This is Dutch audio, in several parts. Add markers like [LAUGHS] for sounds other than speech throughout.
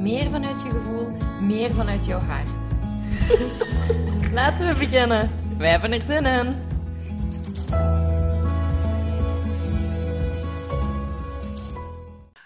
meer vanuit je gevoel, meer vanuit jouw hart. [LAUGHS] Laten we beginnen. Wij hebben er zin in.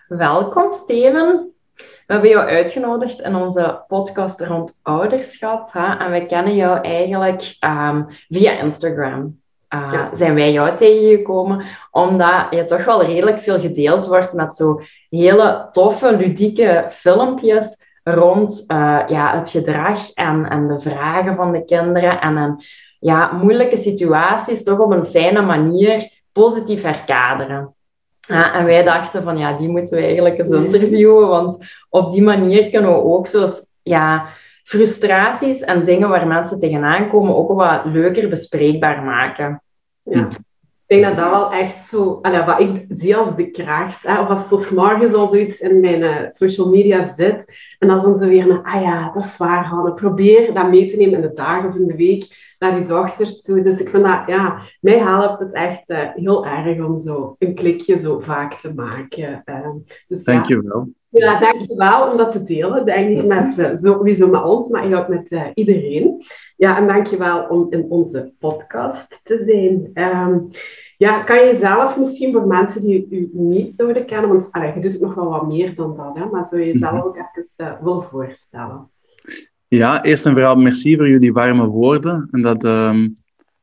Welkom Steven. We hebben jou uitgenodigd in onze podcast rond ouderschap. Hè? En we kennen jou eigenlijk ehm, via Instagram. Uh, Ja. Zijn wij jou tegengekomen, omdat je toch wel redelijk veel gedeeld wordt met zo hele toffe, ludieke filmpjes rond eh, ja, het gedrag en, en de vragen van de kinderen. En een, ja, moeilijke situaties toch op een fijne manier positief herkaderen. Ja, en wij dachten van ja, die moeten we eigenlijk eens interviewen, want op die manier kunnen we ook zo ja, frustraties en dingen waar mensen tegenaan komen ook wat leuker bespreekbaar maken. Ja. Ik denk dat dat wel echt zo, allee, wat ik zie als de kracht, hè, of als zo 's morgens al zoiets in mijn eh, social media zit, en dan dan zo weer een, ah ja, dat is waar, Hanne, probeer dat mee te nemen in de dagen of in de week naar je dochter toe. Dus ik vind dat, ja, mij helpt het echt eh, heel erg om zo een klikje zo vaak te maken. eh. dus ja. Dankjewel. Ja, dankjewel om dat te delen. Denk ik met, eh, sowieso met ons, maar ook met eh, iedereen. Ja, en dankjewel om in onze podcast te zijn. Ehm, ja, kan je zelf misschien voor mensen die u niet zouden kennen, want allee, je doet het nog wel wat meer dan dat, hè, maar zou je jezelf Mhm. ook even willen voorstellen? Ja, eerst en vooral merci voor jullie warme woorden. En dat, ehm,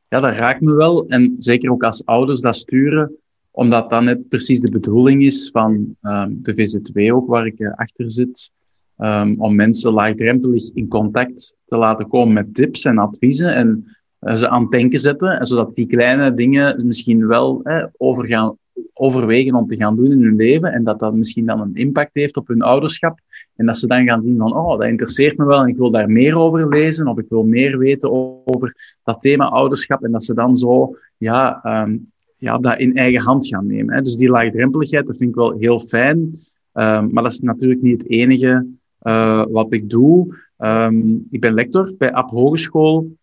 ja, dat raakt me wel. En zeker ook als ouders dat sturen, omdat dat net precies de bedoeling is van ehm, de VZW ook, waar ik eh, achter zit. Ehm, om mensen laagdrempelig in contact te laten komen met tips en adviezen en ze aan het denken zetten. En zodat die kleine dingen misschien wel eh, over gaan, overwegen om te gaan doen in hun leven. En dat dat misschien dan een impact heeft op hun ouderschap. En dat ze dan gaan zien van, oh, dat interesseert me wel en ik wil daar meer over lezen of ik wil meer weten over dat thema ouderschap. En dat ze dan zo, ja, ehm, ja dat in eigen hand gaan nemen. Hè. Dus die laagdrempeligheid, dat vind ik wel heel fijn. Ehm, maar dat is natuurlijk niet het enige eh, wat ik doe. Ehm, ik ben lector bij AP Hogeschool,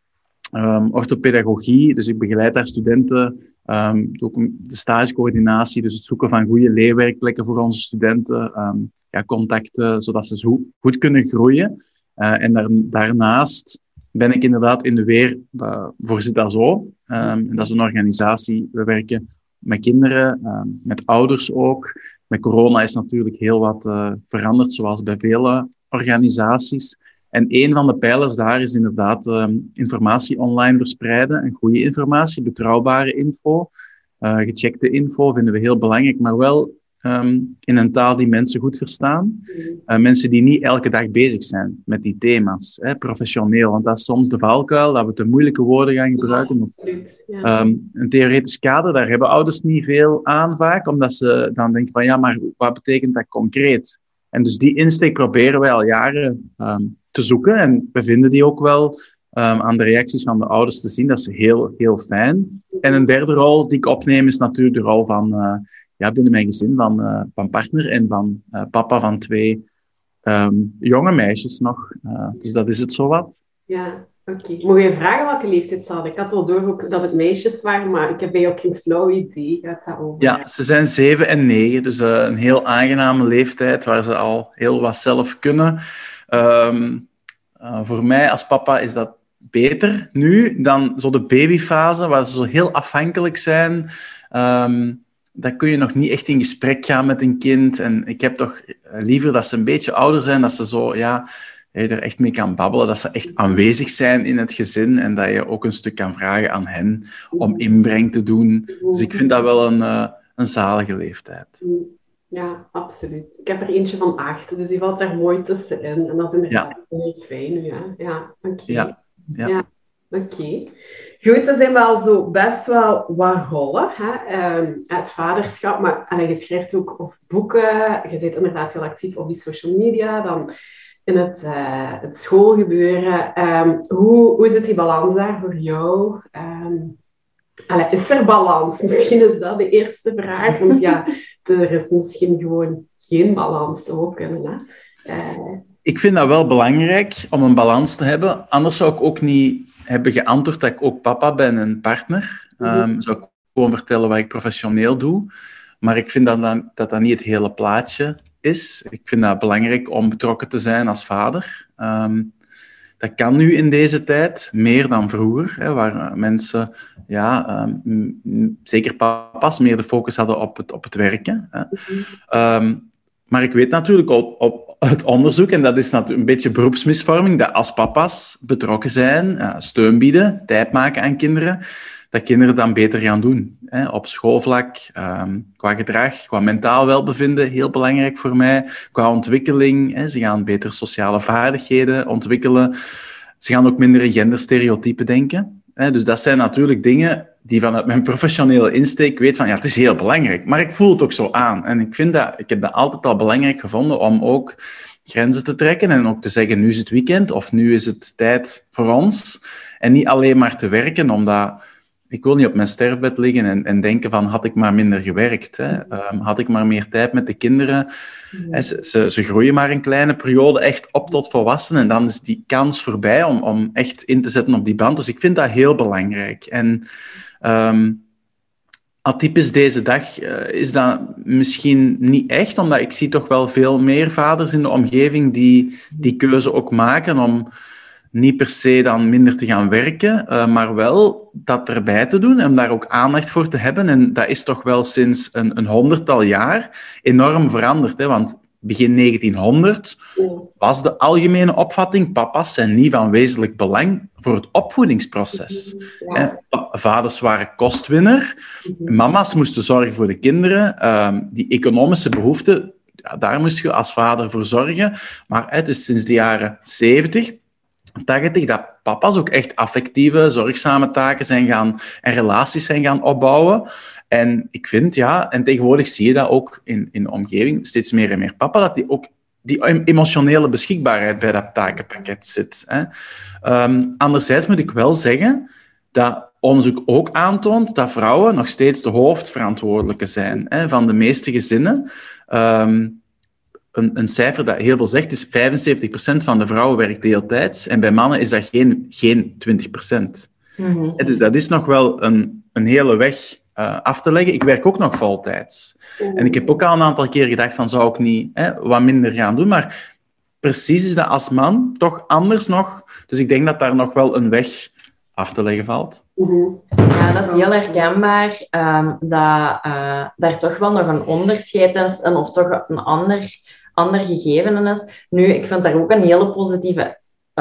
ehm, orthopedagogie. Dus ik begeleid daar studenten. ehm ook de stagecoördinatie, dus het zoeken van goede leerwerkplekken voor onze studenten. ehm, ja, contacten, zodat ze zo goed kunnen groeien. Eh, en daar, daarnaast ben ik inderdaad in de weer uh, voor Zita Zo. Ehm, en dat is een organisatie, we werken met kinderen, met ouders ook. Met corona is natuurlijk heel wat uh, veranderd, zoals bij vele organisaties. En een van de pijlers daar is inderdaad um, informatie online verspreiden. En goede informatie, betrouwbare info. Uh, gecheckte info vinden we heel belangrijk, maar wel um, in een taal die mensen goed verstaan. Uh, mensen die niet elke dag bezig zijn met die thema's, hè, professioneel. Want dat is soms de valkuil, dat we te moeilijke woorden gaan gebruiken. Of, um, een theoretisch kader, daar hebben ouders niet veel aan vaak, omdat ze dan denken van ja, maar wat betekent dat concreet? En dus die insteek proberen wij al jaren um, te zoeken en we vinden die ook wel um, aan de reacties van de ouders te zien. Dat is heel, heel fijn. En een derde rol die ik opneem is natuurlijk de rol van, uh, ja, binnen mijn gezin, van, uh, van partner en van uh, papa van twee um, jonge meisjes nog. Dus dat is het zowat. Ja, oké. Okay. Je vragen welke leeftijd ze hadden? Ik had al door ook dat het meisjes waren, maar ik heb bij jou ook geen flauw idee. Gaat dat over? Ja, ze zijn zeven en negen, dus een heel aangename leeftijd waar ze al heel wat zelf kunnen. Um, uh, voor mij als papa is dat beter nu dan zo de babyfase, waar ze zo heel afhankelijk zijn. Um, dan kun je nog niet echt in gesprek gaan met een kind. En ik heb toch liever dat ze een beetje ouder zijn, dat ze zo, ja, je er echt mee kan babbelen, dat ze echt aanwezig zijn in het gezin en dat je ook een stuk kan vragen aan hen om inbreng te doen. Dus ik vind dat wel een, uh, een zalige leeftijd. Ja, absoluut. Ik heb er eentje van acht, dus die valt daar mooi tussenin. En dat is inderdaad ja. heel fijn. Ja, ja oké. Okay. Ja. Ja. ja. Oké. Okay. Goed, er zijn wel zo best wel wat rollen. Hè? Um, het vaderschap, maar en je schrijft ook of boeken. Je bent inderdaad heel actief op die social media. Dan in het, uh, het schoolgebeuren. Ehm, hoe, hoe zit die balans daar voor jou? Um, allee, is er balans? Misschien is dat de eerste vraag. Want ja, er is misschien gewoon geen balans ook kunnen. Hè? Uh, ik vind dat wel belangrijk om een balans te hebben. Anders zou ik ook niet hebben geantwoord dat ik ook papa ben en partner. Um, zou ik gewoon vertellen wat ik professioneel doe. Maar ik vind dat dat, dat, dat niet het hele plaatje is. Ik vind dat belangrijk om betrokken te zijn als vader. Um, dat kan nu in deze tijd meer dan vroeger, hè, waar mensen, ja, um, zeker papa's, meer de focus hadden op het, op het werken. Hè. Um, maar ik weet natuurlijk op, op het onderzoek, en dat is natuurlijk een beetje beroepsmisvorming, dat als papa's betrokken zijn, steun bieden, tijd maken aan kinderen, dat kinderen dan beter gaan doen. Hè. Op schoolvlak, um, qua gedrag, qua mentaal welbevinden, heel belangrijk voor mij. Qua ontwikkeling, hè. ze gaan beter sociale vaardigheden ontwikkelen. Ze gaan ook minder in genderstereotypen denken. Hè. Dus dat zijn natuurlijk dingen die vanuit mijn professionele insteek weet van ja, het is heel belangrijk. Maar ik voel het ook zo aan. En ik vind dat, ik heb dat altijd al belangrijk gevonden om ook grenzen te trekken en ook te zeggen, nu is het weekend of nu is het tijd voor ons. En niet alleen maar te werken, omdat ik wil niet op mijn sterfbed liggen en, en denken van, had ik maar minder gewerkt, hè? Um, had ik maar meer tijd met de kinderen. Ze, ze, ze, groeien maar een kleine periode echt op tot volwassenen en dan is die kans voorbij om, om echt in te zetten op die band. Dus ik vind dat heel belangrijk. En um, atypisch deze dag uh, is dat misschien niet echt, omdat ik zie toch wel veel meer vaders in de omgeving die die keuze ook maken om niet per se dan minder te gaan werken, uh, maar wel dat erbij te doen en daar ook aandacht voor te hebben. En dat is toch wel sinds een, een honderdtal jaar enorm veranderd. Hè? Want begin 1900 was de algemene opvatting, papa's zijn niet van wezenlijk belang voor het opvoedingsproces. Ja. Vaders waren kostwinner, mama's moesten zorgen voor de kinderen, um, die economische behoeften, daar moest je als vader voor zorgen. Maar het is sinds de jaren 70 80 dat papa's ook echt affectieve, zorgzame taken zijn gaan en relaties zijn gaan opbouwen. En ik vind, ja, en tegenwoordig zie je dat ook in, in de omgeving, steeds meer en meer papa, dat die ook die emotionele beschikbaarheid bij dat takenpakket zit. Hè. Um, anderzijds moet ik wel zeggen dat onderzoek ook aantoont dat vrouwen nog steeds de hoofdverantwoordelijke zijn hè, van de meeste gezinnen. Um, een, een, cijfer dat heel veel zegt, is 75% van de vrouwen werkt deeltijds en bij mannen is dat geen, geen 20%. Mm Dus dat is nog wel een, een hele weg uh, af te leggen. Ik werk ook nog voltijds. En ik heb ook al een aantal keer gedacht van zou ik niet hè, wat minder gaan doen, maar precies is dat als man toch anders nog. Dus ik denk dat daar nog wel een weg af te leggen valt. Ja, dat is heel herkenbaar. Um, dat uh, daar toch wel nog een onderscheid is en of toch een ander ander gegeven is. Nu, ik vind daar ook een hele positieve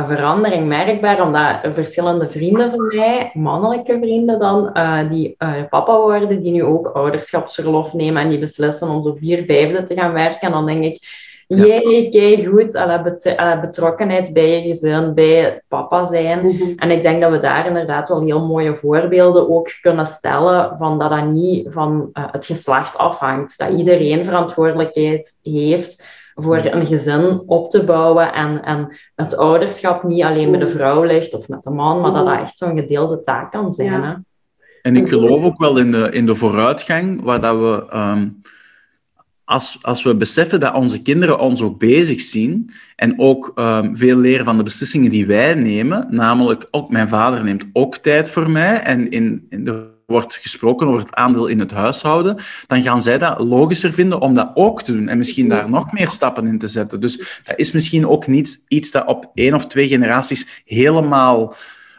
verandering merkbaar, omdat verschillende vrienden van mij, mannelijke vrienden dan, uh, die uh, papa worden, die nu ook ouderschapsverlof nemen en die beslissen om zo vier vijfde te gaan werken. En dan denk ik, jee, kijk goed, alle, bet betrokkenheid bij je gezin, bij papa zijn. Mhm. En ik denk dat we daar inderdaad wel heel mooie voorbeelden ook kunnen stellen van dat dat niet van uh, het geslacht afhangt. Dat iedereen verantwoordelijkheid heeft voor een gezin op te bouwen en, en het ouderschap niet alleen met de vrouw ligt of met de man, maar dat dat echt zo'n gedeelde taak kan zijn. Hè? En ik geloof ook wel in de, in de vooruitgang, waar dat we, um, als, als we beseffen dat onze kinderen ons ook bezig zien en ook um, veel leren van de beslissingen die wij nemen, namelijk ook mijn vader neemt ook tijd voor mij en in, in de wordt gesproken over het aandeel in het huishouden, dan gaan zij dat logischer vinden om dat ook te doen en misschien daar nog meer stappen in te zetten. Dus dat is misschien ook niet iets dat op één of twee generaties helemaal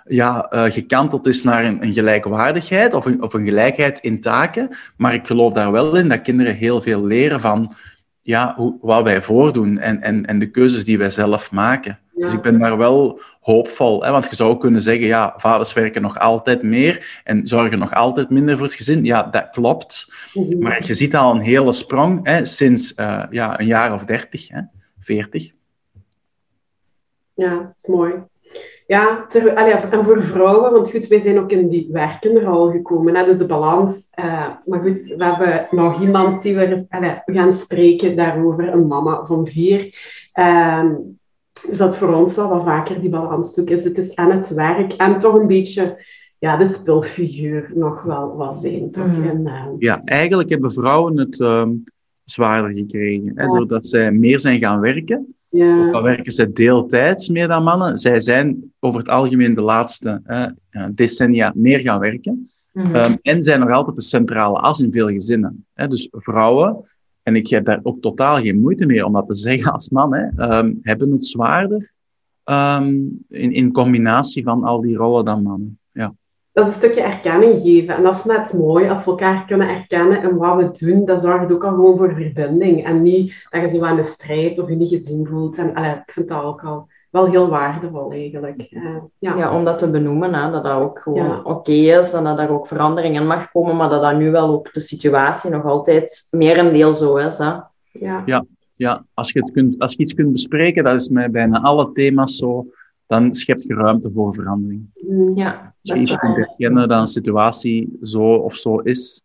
ja, uh, gekanteld is naar een, een gelijkwaardigheid of een, of een gelijkheid in taken. Maar ik geloof daar wel in dat kinderen heel veel leren van ja, hoe, wat wij voordoen en, en, en de keuzes die wij zelf maken. Dus ik ben daar wel hoopvol. Hè? Want je zou kunnen zeggen, ja, vaders werken nog altijd meer en zorgen nog altijd minder voor het gezin. Ja, dat klopt. Mhm. Maar je ziet al een hele sprong hè, sinds uh, ja, een jaar of dertig, hè, veertig. Ja, dat is mooi. Ja, ter, allee, en voor vrouwen, want goed, wij zijn ook in die werkende rol gekomen. Hè, dus de balans. Uh, maar goed, we hebben nog iemand die we, allee, we gaan spreken daarover, een mama van vier. Uh, Dus dat voor ons wel wat vaker die balans zoeken is. Het is aan het werk en toch een beetje ja, de spulfiguur nog wel wat zijn. Toch? Mhm. En, eh, Ja, eigenlijk hebben vrouwen het ehm, zwaarder gekregen. Hè, Ja. doordat zij meer zijn gaan werken. Ja. Dan werken ze deeltijds meer dan mannen. Zij zijn over het algemeen de laatste eh, decennia meer gaan werken. Mhm. Ehm, en zijn nog altijd de centrale as in veel gezinnen. Hè? Dus vrouwen, en ik heb daar ook totaal geen moeite mee om dat te zeggen als man, hè, ehm, hebben het zwaarder ehm, in, in combinatie van al die rollen dan mannen. Ja. dat is een stukje erkenning geven. En dat is net mooi, als we elkaar kunnen erkennen en wat we doen, dat zorgt ook al gewoon voor verbinding. En niet dat je zo aan de strijd of je niet gezien voelt. En allee, ik vind dat ook al wel heel waardevol eigenlijk. Eh, ja. Ja, om dat te benoemen, hè, dat dat ook gewoon Ja. oké is en dat daar ook verandering in mag komen, maar dat dat nu wel ook de situatie nog altijd merendeel zo is. Hè. Ja. Ja, als je, het kunt, als je iets kunt bespreken, dat is met bijna alle thema's zo, dan schep je ruimte voor verandering. Mm. Ja, Als je iets kunt herkennen dat een situatie zo of zo is,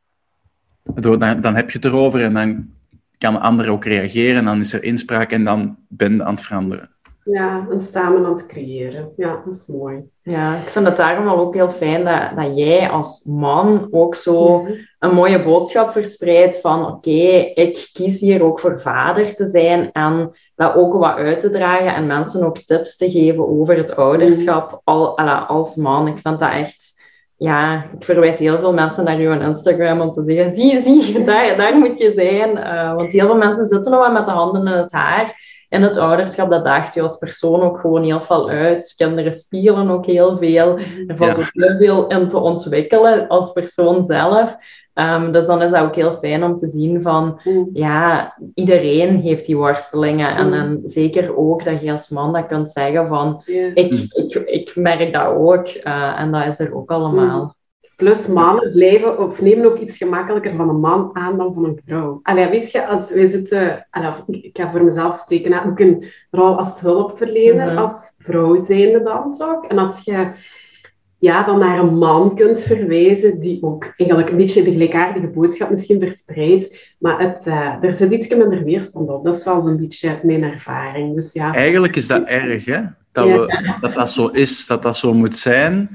dan, dan heb je het erover en dan kan de ander ook reageren en dan is er inspraak en dan ben je aan het veranderen. Ja, en samen aan het creëren. Ja, dat is mooi. Ja, ik vind het daarom wel ook heel fijn dat, dat jij als man ook zo Mhm. een mooie boodschap verspreidt van oké, ik kies hier ook voor vader te zijn en dat ook wat uit te dragen en mensen ook tips te geven over het ouderschap al, ala, als man. Ik vind dat echt, ja, ik verwijs heel veel mensen naar uw Instagram om te zeggen, zie, zie, [LAUGHS] daar, daar moet je zijn. Eh, want heel veel mensen zitten nog wel met de handen in het haar. En het ouderschap, dat daagt je als persoon ook gewoon heel veel uit. Kinderen spelen ook heel veel. Er valt Ja. ook heel veel in te ontwikkelen als persoon zelf. Ehm, dus dan is dat ook heel fijn om te zien van, Mm. ja, iedereen heeft die worstelingen. En, Mm. en zeker ook dat je als man dat kunt zeggen van, ik, Mm. ik, ik merk dat ook. eh, en dat is er ook allemaal. Plus mannen blijven of nemen ook iets gemakkelijker van een man aan dan van een vrouw. Allee, weet je, als wij zitten, allee, ik ga voor mezelf spreken, ook een rol als hulpverlener, Mhm. als vrouw zijnde dan toch? En als je ja, dan naar een man kunt verwijzen die ook eigenlijk een beetje de gelijkaardige boodschap misschien verspreidt, maar het, eh, er zit iets minder weerstand op. Dat is wel zo'n beetje mijn ervaring. Dus ja, Eigenlijk is dat erg, hè? Dat, Ja. we, dat dat zo is, dat dat zo moet zijn.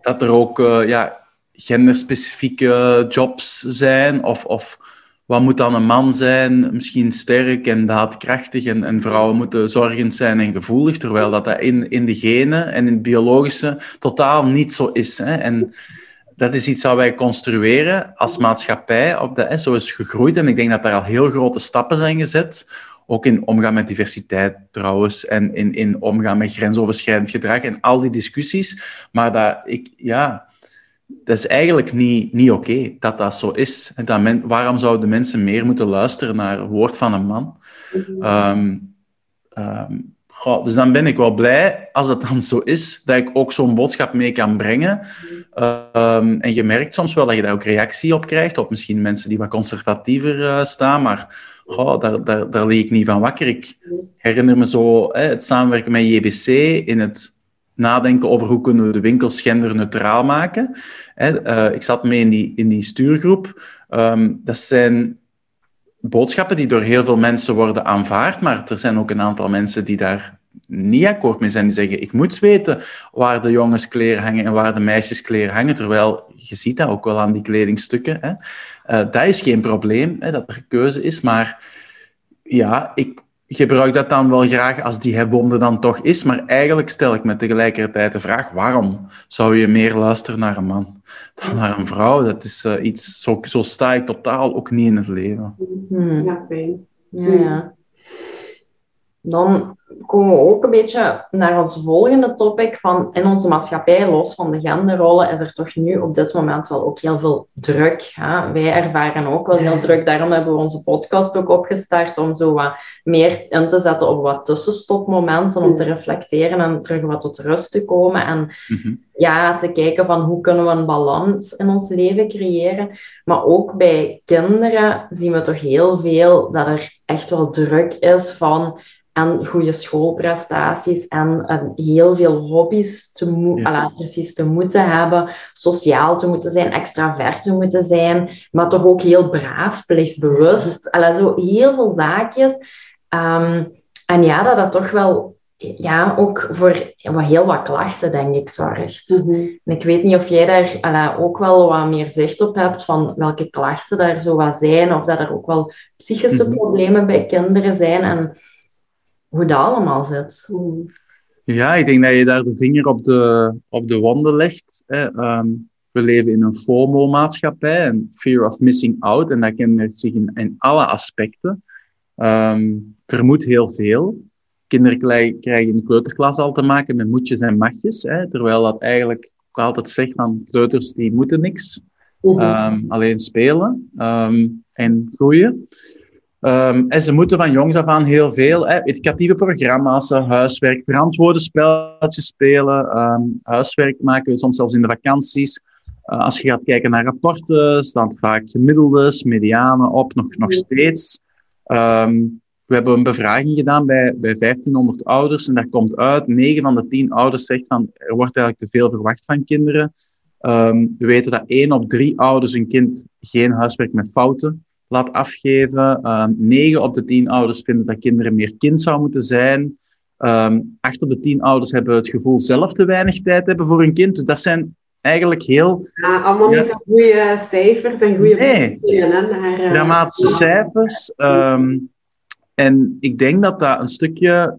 Dat er ook eh, ja, genderspecifieke jobs zijn. Of, of wat moet dan een man zijn? Misschien sterk en daadkrachtig. En, en vrouwen moeten zorgend zijn en gevoelig. Terwijl dat, dat in, in de genen en in het biologische totaal niet zo is. Hè? En dat is iets wat wij construeren als maatschappij. Op de, hè, zo is gegroeid. En ik denk dat daar al heel grote stappen zijn gezet. Ook in omgaan met diversiteit trouwens. En in, in omgaan met grensoverschrijdend gedrag. En al die discussies. Maar dat ik, ja, dat is eigenlijk niet, niet oké dat dat zo is. En dat men, waarom zouden mensen meer moeten luisteren naar het woord van een man? Ehm, ehm, goh, dus dan ben ik wel blij, als dat dan zo is, dat ik ook zo'n boodschap mee kan brengen. Ehm, en je merkt soms wel dat je daar ook reactie op krijgt, op misschien mensen die wat conservatiever eh, staan, maar goh, daar, daar, daar lig ik niet van wakker. Ik herinner me zo het samenwerken met JBC in het nadenken over hoe kunnen we de winkels genderneutraal maken. Eh, ik zat mee in die, in die stuurgroep. Ehm, dat zijn boodschappen die door heel veel mensen worden aanvaard, maar er zijn ook een aantal mensen die daar niet akkoord mee zijn. Die zeggen, ik moet weten waar de jongenskleren hangen en waar de meisjeskleren hangen, terwijl je ziet dat ook wel aan die kledingstukken. Hè. Uh, dat is geen probleem, dat er keuze is, maar ja, ik gebruik dat dan wel graag als die hebonde dan toch is, maar eigenlijk stel ik me tegelijkertijd de vraag, waarom zou je meer luisteren naar een man dan naar een vrouw? Dat is uh, iets, zo, zo sta ik totaal ook niet in het leven. Hmm. Ja, fijn. Ja, ja. Dan komen we ook een beetje naar ons volgende topic van in onze maatschappij, los van de genderrollen, is er toch nu op dit moment wel ook heel veel druk. Hè? Wij ervaren ook wel heel druk, daarom hebben we onze podcast ook opgestart om zo wat meer in te zetten op wat tussenstopmomenten, om te reflecteren en terug wat tot rust te komen en -hmm. ja, te kijken van hoe kunnen we een balans in ons leven creëren. Maar ook bij kinderen zien we toch heel veel dat er echt wel druk is van en goede schoolprestaties en, heel veel hobby's te, mo- ja. ala, precies te moeten hebben, sociaal te moeten zijn, extravert te moeten zijn, maar toch ook heel braaf, plichtsbewust. Zo heel veel zaakjes. Um, en ja, dat dat toch wel ja, ook voor wat, heel wat klachten, denk ik, zorgt. Mhm. En ik weet niet of jij daar ook wel wat meer zicht op hebt van welke klachten daar zo wat zijn, of dat er ook wel psychische Mhm. problemen bij kinderen zijn en hoe dat allemaal zit. Mhm. Ja, ik denk dat je daar de vinger op de, op de wonden legt. Hè. Ehm, we leven in een FOMO-maatschappij, een fear of missing out, en dat kenmerkt zich in, in alle aspecten. Ehm, er moet heel veel. Kinderen krijgen in de kleuterklas al te maken met moetjes en matjes, hè, terwijl dat eigenlijk ik altijd zeg van kleuters die moeten niks, Mhm. Ehm, alleen spelen ehm, en groeien. Ehm, en ze moeten van jongs af aan heel veel hè, educatieve programma's, eh, huiswerk, verantwoorde spelletjes spelen. ehm, huiswerk maken soms zelfs in de vakanties. Eh, als je gaat kijken naar rapporten, staan vaak gemiddeldes, medianen op, nog, nog steeds. Ehm, we hebben een bevraging gedaan bij, bij 1500 ouders en daar komt uit, 9 van de 10 ouders zegt van er wordt eigenlijk te veel verwacht van kinderen. We weten dat 1 op 3 ouders een kind geen huiswerk met fouten laat afgeven. Ehm 9 op de 10 ouders vinden dat kinderen meer kind zouden moeten zijn. Ehm 8 op de 10 ouders hebben het gevoel zelf te weinig tijd hebben voor hun kind. Dus dat zijn eigenlijk heel Ja, allemaal Ja. niet zo goede cijfers en goede Nee. hè, eh, dramatische cijfers. Ehm, en ik denk dat dat een stukje,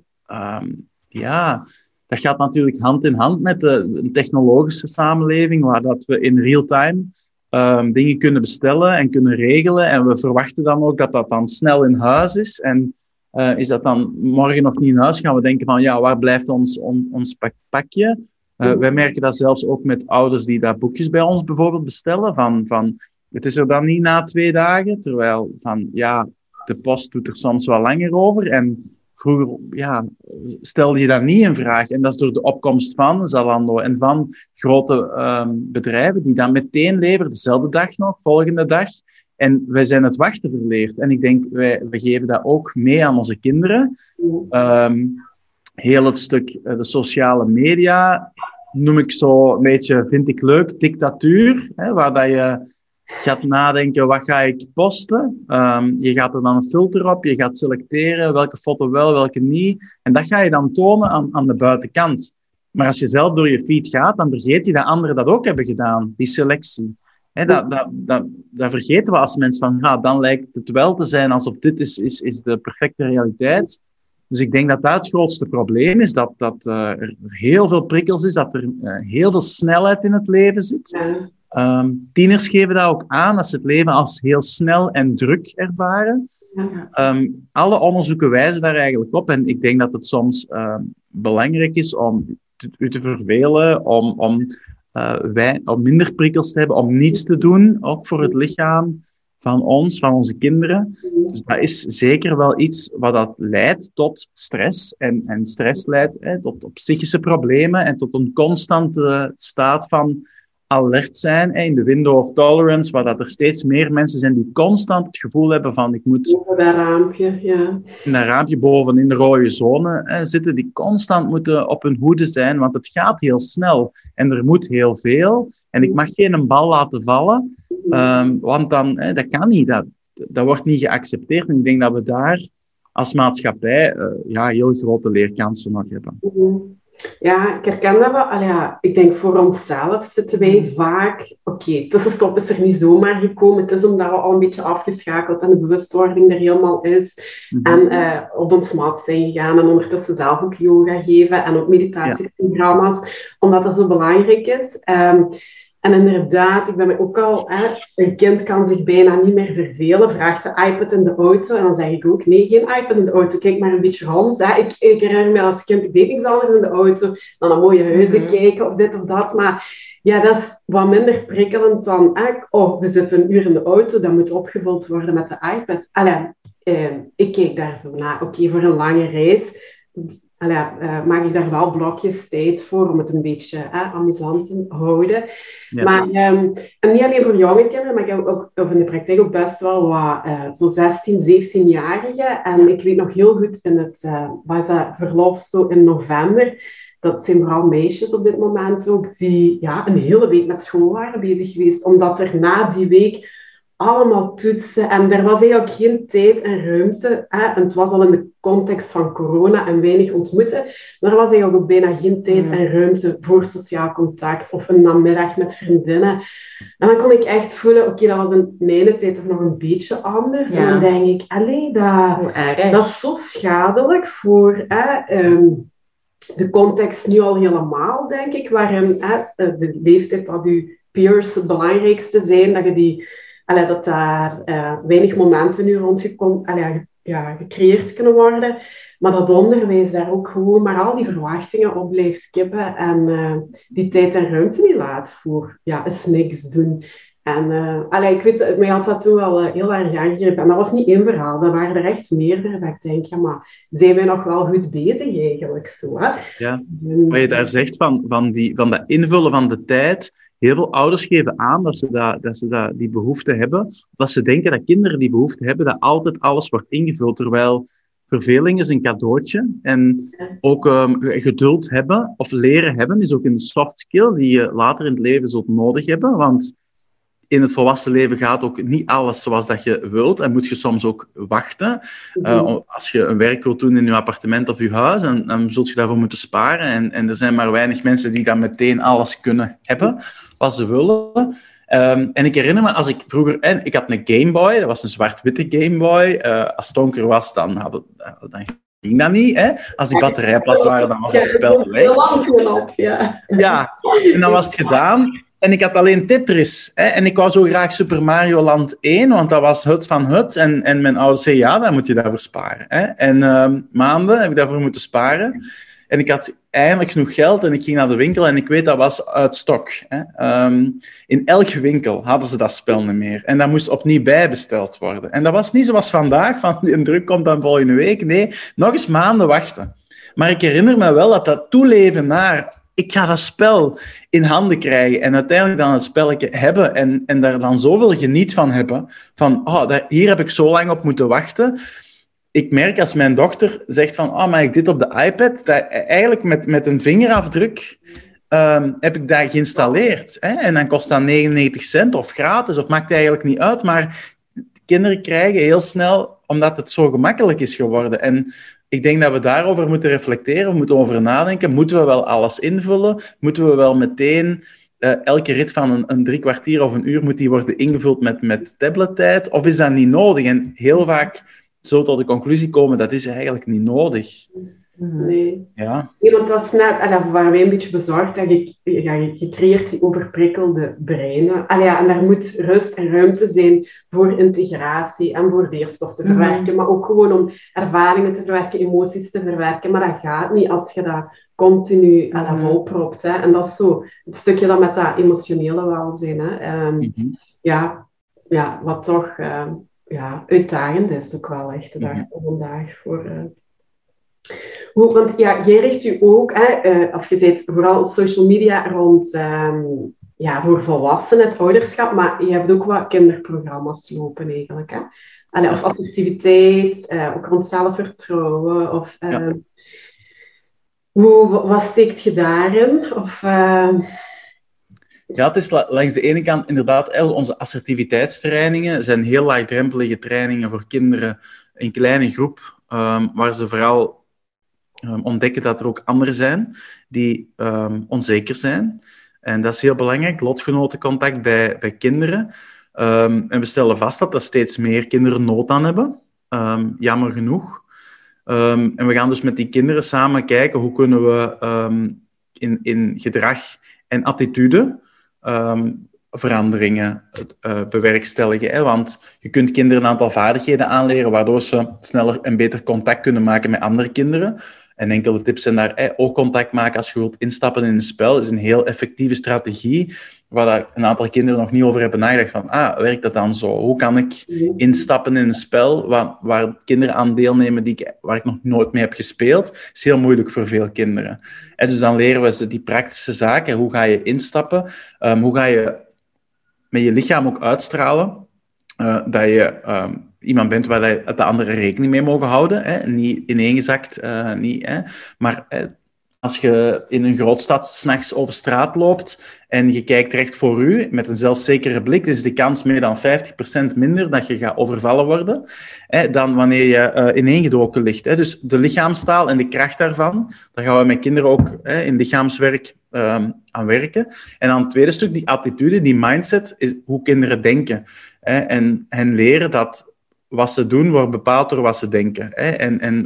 ja, dat gaat natuurlijk hand in hand met de, een technologische samenleving, waar dat we in real time ehm, dingen kunnen bestellen en kunnen regelen. En we verwachten dan ook dat dat dan snel in huis is. En eh, is dat dan morgen nog niet in huis, gaan we denken van, ja, waar blijft ons, on- ons pak- pakje? Eh, wij merken dat zelfs ook met ouders die daar boekjes bij ons bijvoorbeeld bestellen, van, van het is er dan niet na twee dagen, terwijl van ja, de post doet er soms wel langer over. En vroeger ja, stelde je dat niet in vraag. En dat is door de opkomst van Zalando en van grote ehm, bedrijven die dan meteen leveren, dezelfde dag nog, volgende dag. En wij zijn het wachten verleerd. En ik denk, wij, we geven dat ook mee aan onze kinderen. Ehm, heel het stuk eh, de sociale media noem ik zo een beetje, vind ik leuk, dictatuur. Hè, waar dat je gaat nadenken, wat ga ik posten? Ehm, je gaat er dan een filter op, je gaat selecteren welke foto wel, welke niet. En dat ga je dan tonen aan, aan de buitenkant. Maar als je zelf door je feed gaat, dan vergeet je dat anderen dat ook hebben gedaan, die selectie. Hè, dat, dat, dat, dat vergeten we als mens van, ja, dan lijkt het wel te zijn alsof dit is, is, is de perfecte realiteit. Dus ik denk dat dat het grootste probleem is, dat, dat eh, er heel veel prikkels is, dat er eh, heel veel snelheid in het leven zit. Ehm, tieners geven dat ook aan, dat ze het leven als heel snel en druk ervaren. Ja. Ehm, alle onderzoeken wijzen daar eigenlijk op. En ik denk dat het soms ehm, belangrijk is om te, u te vervelen, om, om, eh, wij, om minder prikkels te hebben, om niets te doen, ook voor het lichaam van ons, van onze kinderen. Dus dat is zeker wel iets wat dat leidt tot stress. En, en stress leidt hè, tot, tot psychische problemen en tot een constante staat van alert zijn in de window of tolerance, waar dat er steeds meer mensen zijn die constant het gevoel hebben van ik moet Over dat raampje, ja. in dat raampje boven in de rode zone hè, zitten, die constant moeten op hun hoede zijn, want het gaat heel snel en er moet heel veel. En ik mag geen een bal laten vallen, ehm, want dan, hè, dat kan niet, dat, dat wordt niet geaccepteerd. En ik denk dat we daar als maatschappij eh, ja, heel grote leerkansen nog hebben. Mhm. Ja, ik herken dat wel. Ja, ik denk voor onszelf zitten wij vaak... Oké, tussenstop is er niet zomaar gekomen. Het is omdat we al een beetje afgeschakeld en de bewustwording er helemaal is. Mhm. En eh, op ons mat zijn gegaan en ondertussen zelf ook yoga geven en ook meditatieprogramma's, omdat dat zo belangrijk is. Ehm, en inderdaad, ik ben ook al, hè, een kind kan zich bijna niet meer vervelen, vraagt de iPad in de auto. En dan zeg ik ook, nee, geen iPad in de auto, kijk maar een beetje rond. Hè. Ik, ik herinner me als kind, ik deed niks anders in de auto dan naar mooie huizen Mhm. kijken of dit of dat. Maar ja, dat is wat minder prikkelend dan, hè, oh, we zitten een uur in de auto, dat moet opgevuld worden met de iPad. Allee, eh, ik keek daar zo naar. Oké, voor een lange reis allee, eh, maak ik daar wel blokjes tijd voor om het een beetje eh, amusant te houden. Ja. Maar, ehm, en niet alleen voor jonge kinderen, maar ik heb ook of in de praktijk ook best wel wat eh, zo 16, 17-jarigen. En ik weet nog heel goed in het eh, was dat verlof zo in november. Dat zijn vooral meisjes op dit moment ook, die ja, een hele week met school waren bezig geweest. Omdat er na die week allemaal toetsen. En er was eigenlijk geen tijd en ruimte. Hè. En het was al in de context van corona en weinig ontmoeten. Maar er was eigenlijk ook bijna geen tijd Mm. en ruimte voor sociaal contact of een namiddag met vriendinnen. En dan kon ik echt voelen, oké, dat was in mijn tijd toch nog een beetje anders. Ja. En dan denk ik, allee, dat, erg. dat is zo schadelijk voor hè, ehm, de context nu al helemaal, denk ik, waarin hè, de leeftijd dat je peers het belangrijkste zijn, dat, je die, allee, dat daar eh, weinig momenten nu rondgekomen, allee, ja, gecreëerd kunnen worden. Maar dat onderwijs daar ook gewoon maar al die verwachtingen op blijft kippen en eh, die tijd en ruimte niet laat voor ja, eens niks doen. En eh, allee, ik weet, mij had dat toen wel eh, heel erg aangegrepen. En dat was niet één verhaal, dat waren er echt meerdere. Dat ik denk, ja, maar zijn wij nog wel goed bezig eigenlijk zo? Hè? Ja, En- Wat je daar zegt van, van, die, van dat invullen van de tijd. Heel veel ouders geven aan dat ze, dat, dat ze dat, die behoefte hebben. Dat ze denken dat kinderen die behoefte hebben, dat altijd alles wordt ingevuld. Terwijl verveling is een cadeautje. En ook ehm, geduld hebben of leren hebben is ook een soft skill die je later in het leven zult nodig hebben. Want in het volwassen leven gaat ook niet alles zoals dat je wilt. En moet je soms ook wachten. Uh, als je een werk wilt doen in je appartement of je huis, dan, dan zult je daarvoor moeten sparen. En, en er zijn maar weinig mensen die dan meteen alles kunnen hebben wat ze willen. Um, en ik herinner me, als ik vroeger... En ik had een Game Boy, dat was een zwart-witte Game Boy. Uh, als het donker was, dan, had het, dan ging dat niet. Hè? Als die batterijen plat waren, dan was het spel weg. Ja, ja, en dan was het gedaan. En ik had alleen Tetris. Hè? En ik wou zo graag Super Mario Land 1, want dat was het van het. En, en mijn ouders zei, ja, dan moet je daarvoor sparen. Hè? En um, maanden heb ik daarvoor moeten sparen. En ik had eindelijk genoeg geld en ik ging naar de winkel en ik weet, dat was uit stok. Hè? Um, in elke winkel hadden ze dat spel niet meer. En dat moest opnieuw bijbesteld worden. En dat was niet zoals vandaag, van een druk komt dan volgende week. Nee, nog eens maanden wachten. Maar ik herinner me wel dat dat toeleven naar ik ga dat spel in handen krijgen en uiteindelijk dan het spelletje hebben en, en daar dan zoveel geniet van hebben, van oh, daar, hier heb ik zo lang op moeten wachten. Ik merk als mijn dochter zegt van, oh, maar ik dit op de iPad, dat eigenlijk met, met een vingerafdruk um, heb ik dat geïnstalleerd. Hè? En dan kost dat 99 cent of gratis, of maakt eigenlijk niet uit, maar kinderen krijgen heel snel, omdat het zo gemakkelijk is geworden. En ik denk dat we daarover moeten reflecteren, we moeten over nadenken. Moeten we wel alles invullen? Moeten we wel meteen uh, elke rit van een, een, drie kwartier of een uur moet die worden ingevuld met, met tablettijd? Of is dat niet nodig? En heel vaak zo tot de conclusie komen, dat is eigenlijk niet nodig. Nee. Ja. nee, want dat is net, en daar waren wij een beetje bezorgd, dat je, ja, je creëert die overprikkelde breinen. Allee, ja, en daar moet rust en ruimte zijn voor integratie en voor leerstof te verwerken, mm. maar ook gewoon om ervaringen te verwerken, emoties te verwerken. Maar dat gaat niet als je dat continu à la volpropt. Hè. En dat is zo het stukje dat met dat emotionele welzijn. Hè. Um, mm -hmm. ja, ja, wat toch uh, ja, uitdagend is ook wel echt de dag mm -hmm. vandaag voor... Uh, hoe, want ja, jij richt u ook, hè, uh, of je zit vooral social media rond um, ja, voor volwassenen, het ouderschap, maar je hebt ook wat kinderprogramma's lopen eigenlijk. Hè? Allee, of assertiviteit, uh, ook rond zelfvertrouwen. Of, uh, ja. hoe, wat steekt je daarin? Of, ehm, ja, het is langs de ene kant inderdaad, onze assertiviteitstrainingen zijn heel laagdrempelige trainingen voor kinderen in kleine groep, um, waar ze vooral um, ontdekken dat er ook anderen zijn die um, onzeker zijn. En dat is heel belangrijk, lotgenotencontact bij, bij kinderen. Um, en we stellen vast dat er steeds meer kinderen nood aan hebben, jammer genoeg. en we gaan dus met die kinderen samen kijken hoe kunnen we in, in gedrag en attitude veranderingen uh, bewerkstelligen. Hè? Want je kunt kinderen een aantal vaardigheden aanleren, waardoor ze sneller en beter contact kunnen maken met andere kinderen. En enkele tips zijn daar, hey, oogcontact maken als je wilt instappen in een spel, is een heel effectieve strategie, waar een aantal kinderen nog niet over hebben nagedacht van, ah, werkt dat dan zo? Hoe kan ik instappen in een spel waar, waar kinderen aan deelnemen die ik, waar ik nog nooit mee heb gespeeld? is heel moeilijk voor veel kinderen. En dus dan leren we ze die praktische zaken, hoe ga je instappen, um, hoe ga je met je lichaam ook uitstralen, uh, dat je um, iemand bent waar de, de rekening mee mogen houden. Hè? Niet ineengezakt, uh, niet, hè? maar hè? als je in een grootstad s'nachts over straat loopt en je kijkt recht voor u met een zelfzekere blik, is de kans meer dan 50% minder dat je gaat overvallen worden hè, dan wanneer je uh, ineengedoken ligt. Hè. Dus de lichaamstaal en de kracht daarvan, daar gaan we met kinderen ook hè, in lichaamswerk um, aan werken. En dan het tweede stuk, die attitude, die mindset, is hoe kinderen denken. Hè, en hen leren dat wat ze doen wordt bepaald door wat ze denken. Hè? En, en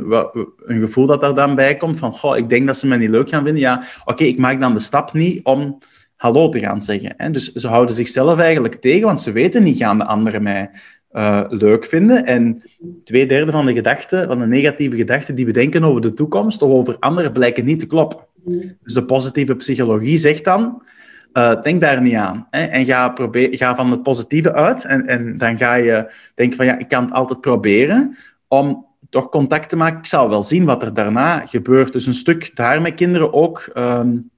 een gevoel dat daar dan bij komt van, goh, ik denk dat ze mij niet leuk gaan vinden. Ja, oké, ik maak dan de stap niet om hallo te gaan zeggen. Hè? Dus ze houden zichzelf eigenlijk tegen, want ze weten niet, gaan de anderen mij uh, leuk vinden. En twee derde van de gedachten, van de negatieve gedachten die we denken over de toekomst of over anderen, blijken niet te kloppen. Dus de positieve psychologie zegt dan, uh, denk daar niet aan. Hè? En ga, probeer, ga van het positieve uit. En, en dan ga je denken van ja, ik kan het altijd proberen om toch contact te maken. Ik zal wel zien wat er daarna gebeurt. Dus een stuk daar met kinderen ook um,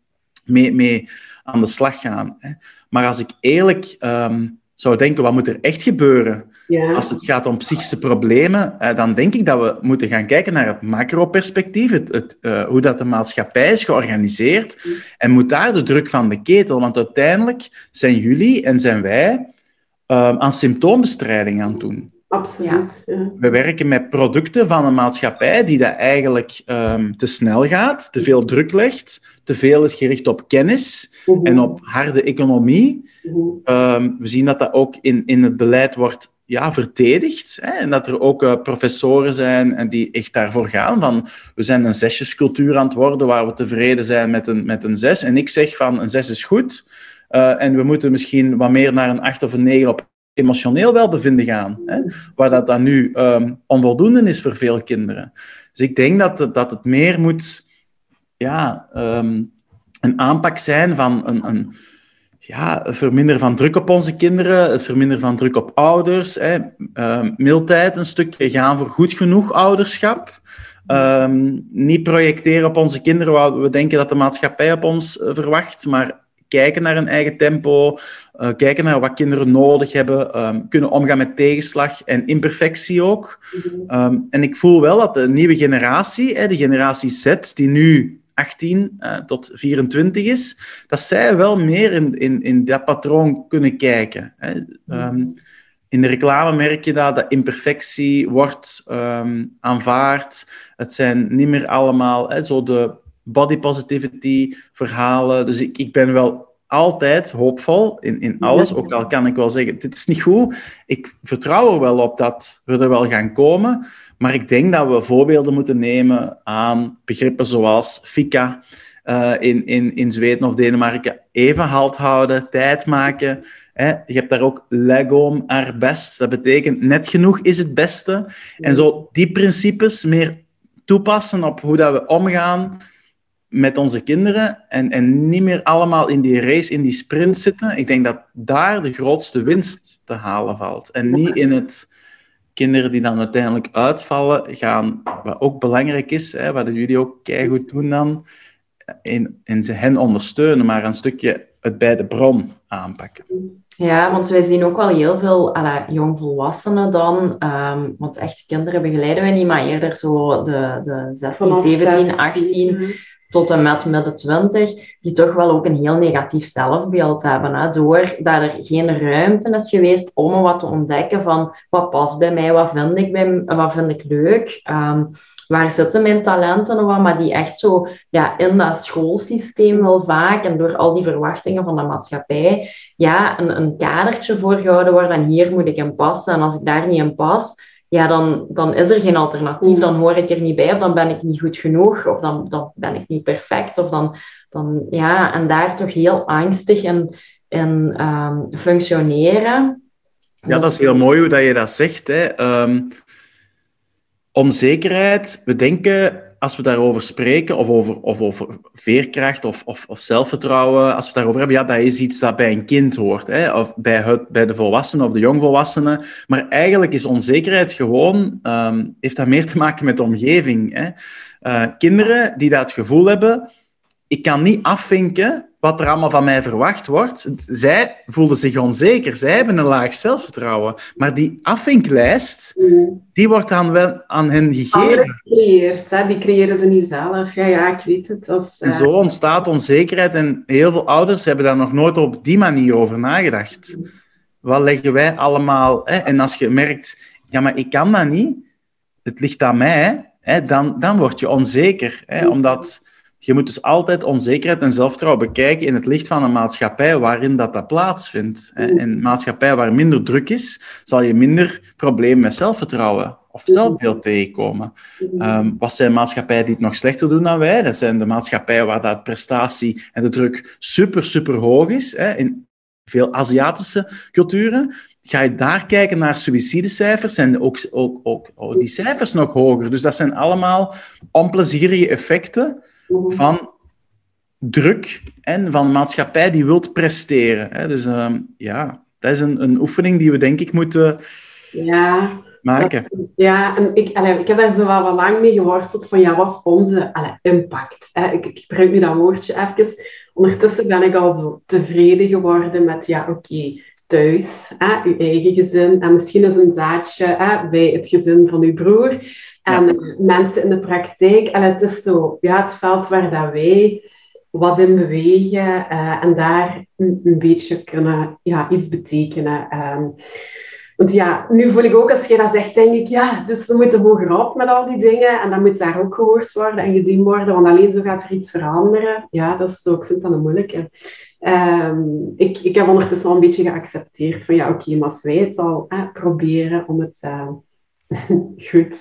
mee, mee aan de slag gaan. Hè? Maar als ik eerlijk um, zou denken, wat moet er echt gebeuren ja. als het gaat om psychische problemen, eh, dan denk ik dat we moeten gaan kijken naar het macro-perspectief, het, het uh, hoe dat de maatschappij is georganiseerd, en moet daar de druk van de ketel, want uiteindelijk zijn jullie en zijn wij um, aan symptoombestrijding aan het doen. Absoluut. Ja. We werken met producten van een maatschappij die dat eigenlijk um, te snel gaat, te veel druk legt, te veel is gericht op kennis -huh. en op harde economie. -huh. um, we zien dat dat ook in, in het beleid wordt ja, verdedigd. Hè? En dat er ook uh, professoren zijn en die echt daarvoor gaan. Van, we zijn een zesjescultuur aan het worden waar we tevreden zijn met een, met een zes. En ik zeg van een zes is goed. Uh, en we moeten misschien wat meer naar een acht of een negen op emotioneel welbevinden gaan. Hè? Waar dat dan nu um, onvoldoende is voor veel kinderen. Dus ik denk dat, dat het meer moet ja, um, een aanpak zijn van een, een ja, het verminderen van druk op onze kinderen, het verminderen van druk op ouders, hè, uh, mildheid een stukje gaan voor goed genoeg ouderschap. Um, niet projecteren op onze kinderen wat we denken dat de maatschappij op ons uh, verwacht, maar kijken naar een eigen tempo, uh, kijken naar wat kinderen nodig hebben, um, kunnen omgaan met tegenslag en imperfectie ook. Um, en ik voel wel dat de nieuwe generatie, hè, de generatie Z, die nu 18 uh, tot 24 is, dat zij wel meer in, in, in dat patroon kunnen kijken. Hè. Um, in de reclame merk je dat, dat imperfectie wordt um, aanvaard. Het zijn niet meer allemaal hè, zo de body positivity verhalen. Dus ik, ik ben wel altijd hoopvol in, in alles, ook al kan ik wel zeggen, dit is niet goed. Ik vertrouw er wel op dat we er wel gaan komen. Maar ik denk dat we voorbeelden moeten nemen aan begrippen zoals FICA uh, in, in, in Zweden of Denemarken. Even halt houden, tijd maken. Hè. Je hebt daar ook legom er best. Dat betekent net genoeg is het beste. En zo die principes meer toepassen op hoe dat we omgaan met onze kinderen en, en niet meer allemaal in die race, in die sprint zitten. Ik denk dat daar de grootste winst te halen valt. En niet in het kinderen die dan uiteindelijk uitvallen, gaan, wat ook belangrijk is, hè, wat jullie ook goed doen dan, in, in ze hen ondersteunen, maar een stukje het bij de bron aanpakken. Ja, want wij zien ook wel heel veel alla, jongvolwassenen dan, um, want echt kinderen begeleiden wij niet, maar eerder zo de, de 16, 17, 18 tot en met midden 20, die toch wel ook een heel negatief zelfbeeld hebben. Hè, doordat er geen ruimte is geweest om wat te ontdekken van wat past bij mij, wat vind ik, bij, wat vind ik leuk, um, waar zitten mijn talenten en wat, maar die echt zo ja, in dat schoolsysteem wel vaak en door al die verwachtingen van de maatschappij, ja, een, een kadertje voorgehouden worden en hier moet ik in passen en als ik daar niet in pas, ja, dan, dan is er geen alternatief. Dan hoor ik er niet bij, of dan ben ik niet goed genoeg, of dan, dan ben ik niet perfect, of dan, dan ja, en daar toch heel angstig in, in um, functioneren. Ja, dat is heel mooi hoe dat je dat zegt. Hè. Um, onzekerheid, we denken als we daarover spreken, of over, of over veerkracht of, of, of zelfvertrouwen, als we daarover hebben, ja, dat is iets dat bij een kind hoort, hè, of bij, het, bij de volwassenen of de jongvolwassenen. Maar eigenlijk is onzekerheid gewoon, um, heeft dat meer te maken met de omgeving. Hè. Uh, kinderen die dat gevoel hebben, ik kan niet afvinken wat er allemaal van mij verwacht wordt. Zij voelden zich onzeker, zij hebben een laag zelfvertrouwen. Maar die afvinklijst, mm. die wordt dan wel aan hen gegeven. Gecreëerd, hè? die creëren ze niet zelf. Ja, ja, ik weet het. Als, En zo ontstaat onzekerheid en heel veel ouders hebben daar nog nooit op die manier over nagedacht. Mm. Wat leggen wij allemaal? Hè? En als je merkt, ja, maar ik kan dat niet, het ligt aan mij, hè? Dan, dan word je onzeker. Hè? Omdat je moet dus altijd onzekerheid en zelfvertrouwen bekijken in het licht van een maatschappij waarin dat, dat plaatsvindt. In een maatschappij waar minder druk is, zal je minder problemen met zelfvertrouwen of zelfbeeld tegenkomen. Um, wat zijn maatschappijen die het nog slechter doen dan wij? Dat zijn de maatschappijen waar dat prestatie en de druk super, super hoog is. Hè? In veel Aziatische culturen. Ga je daar kijken naar suïcidecijfers, zijn ook, ook, ook, ook die cijfers nog hoger. Dus dat zijn allemaal onplezierige effecten. Van druk en van maatschappij die wilt presteren. Hè. Dus uh, ja, dat is een, een oefening die we denk ik moeten ja, maken. ja, en ik, allee, ik heb daar zo wel wat lang mee geworsteld van ja, wat is onze allee, impact? Hè? Ik, ik gebruik nu dat woordje even. Ondertussen ben ik al zo tevreden geworden met ja, oké, thuis, hè, uw eigen gezin en misschien is een zaadje hè, bij het gezin van uw broer. En mensen in de praktijk. En het is zo, ja, het veld waar dat wij wat in bewegen uh, en daar een, een, beetje kunnen ja, iets betekenen. Um, want ja, nu voel ik ook, als je dat zegt, denk ik, ja, dus we moeten hogerop met al die dingen. En dat moet daar ook gehoord worden en gezien worden, want alleen zo gaat er iets veranderen. Ja, dat is zo, ik vind dat een moeilijke. Um, ik, ik heb ondertussen al een beetje geaccepteerd van, ja, oké, okay, maar als wij het al eh, proberen om het uh, [LAUGHS] goed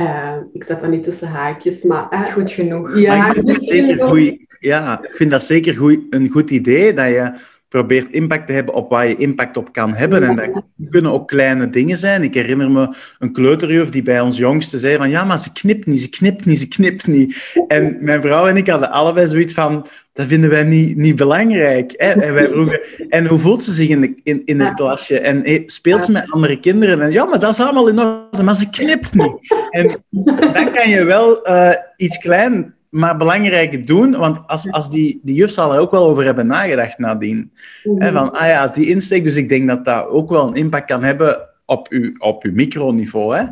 uh, ik zet dat niet tussen haakjes, maar uh, goed genoeg. Ja, ik vind zeker goed, ja, ik vind dat zeker goed, een goed idee dat je probeert impact te hebben op waar je impact op kan hebben. En dat kunnen ook kleine dingen zijn. Ik herinner me een kleuterjuf die bij ons jongste zei van ja, maar ze knipt niet, ze knipt niet, ze knipt niet. En mijn vrouw en ik hadden allebei zoiets van dat vinden wij niet, niet belangrijk. Hè? En, wij vroegen, en hoe voelt ze zich in, de, in, in het klasje? En speelt ze met andere kinderen? En ja, maar dat is allemaal in orde, maar ze knipt niet. En dan kan je wel uh, iets klein, maar belangrijk doen, want als, als die, die juf zal er ook wel over hebben nagedacht nadien. Hè? Van, ah ja, die insteek, dus ik denk dat dat ook wel een impact kan hebben op uw, op uw microniveau. Hè?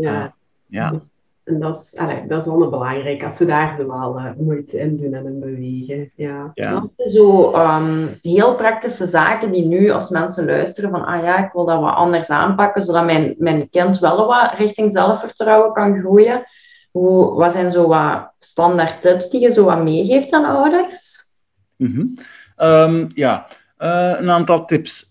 Ja. Ja. En dat is, allee, dat is belangrijk, als we daar zo wel uh, moeite in doen en in bewegen. Ja. ja. Zo um, heel praktische zaken die nu als mensen luisteren van ah ja, ik wil dat wat anders aanpakken, zodat mijn, mijn kind wel wat richting zelfvertrouwen kan groeien. Hoe, wat zijn zo wat standaard tips die je zo wat meegeeft aan ouders? Mm -hmm. um, ja, uh, een aantal tips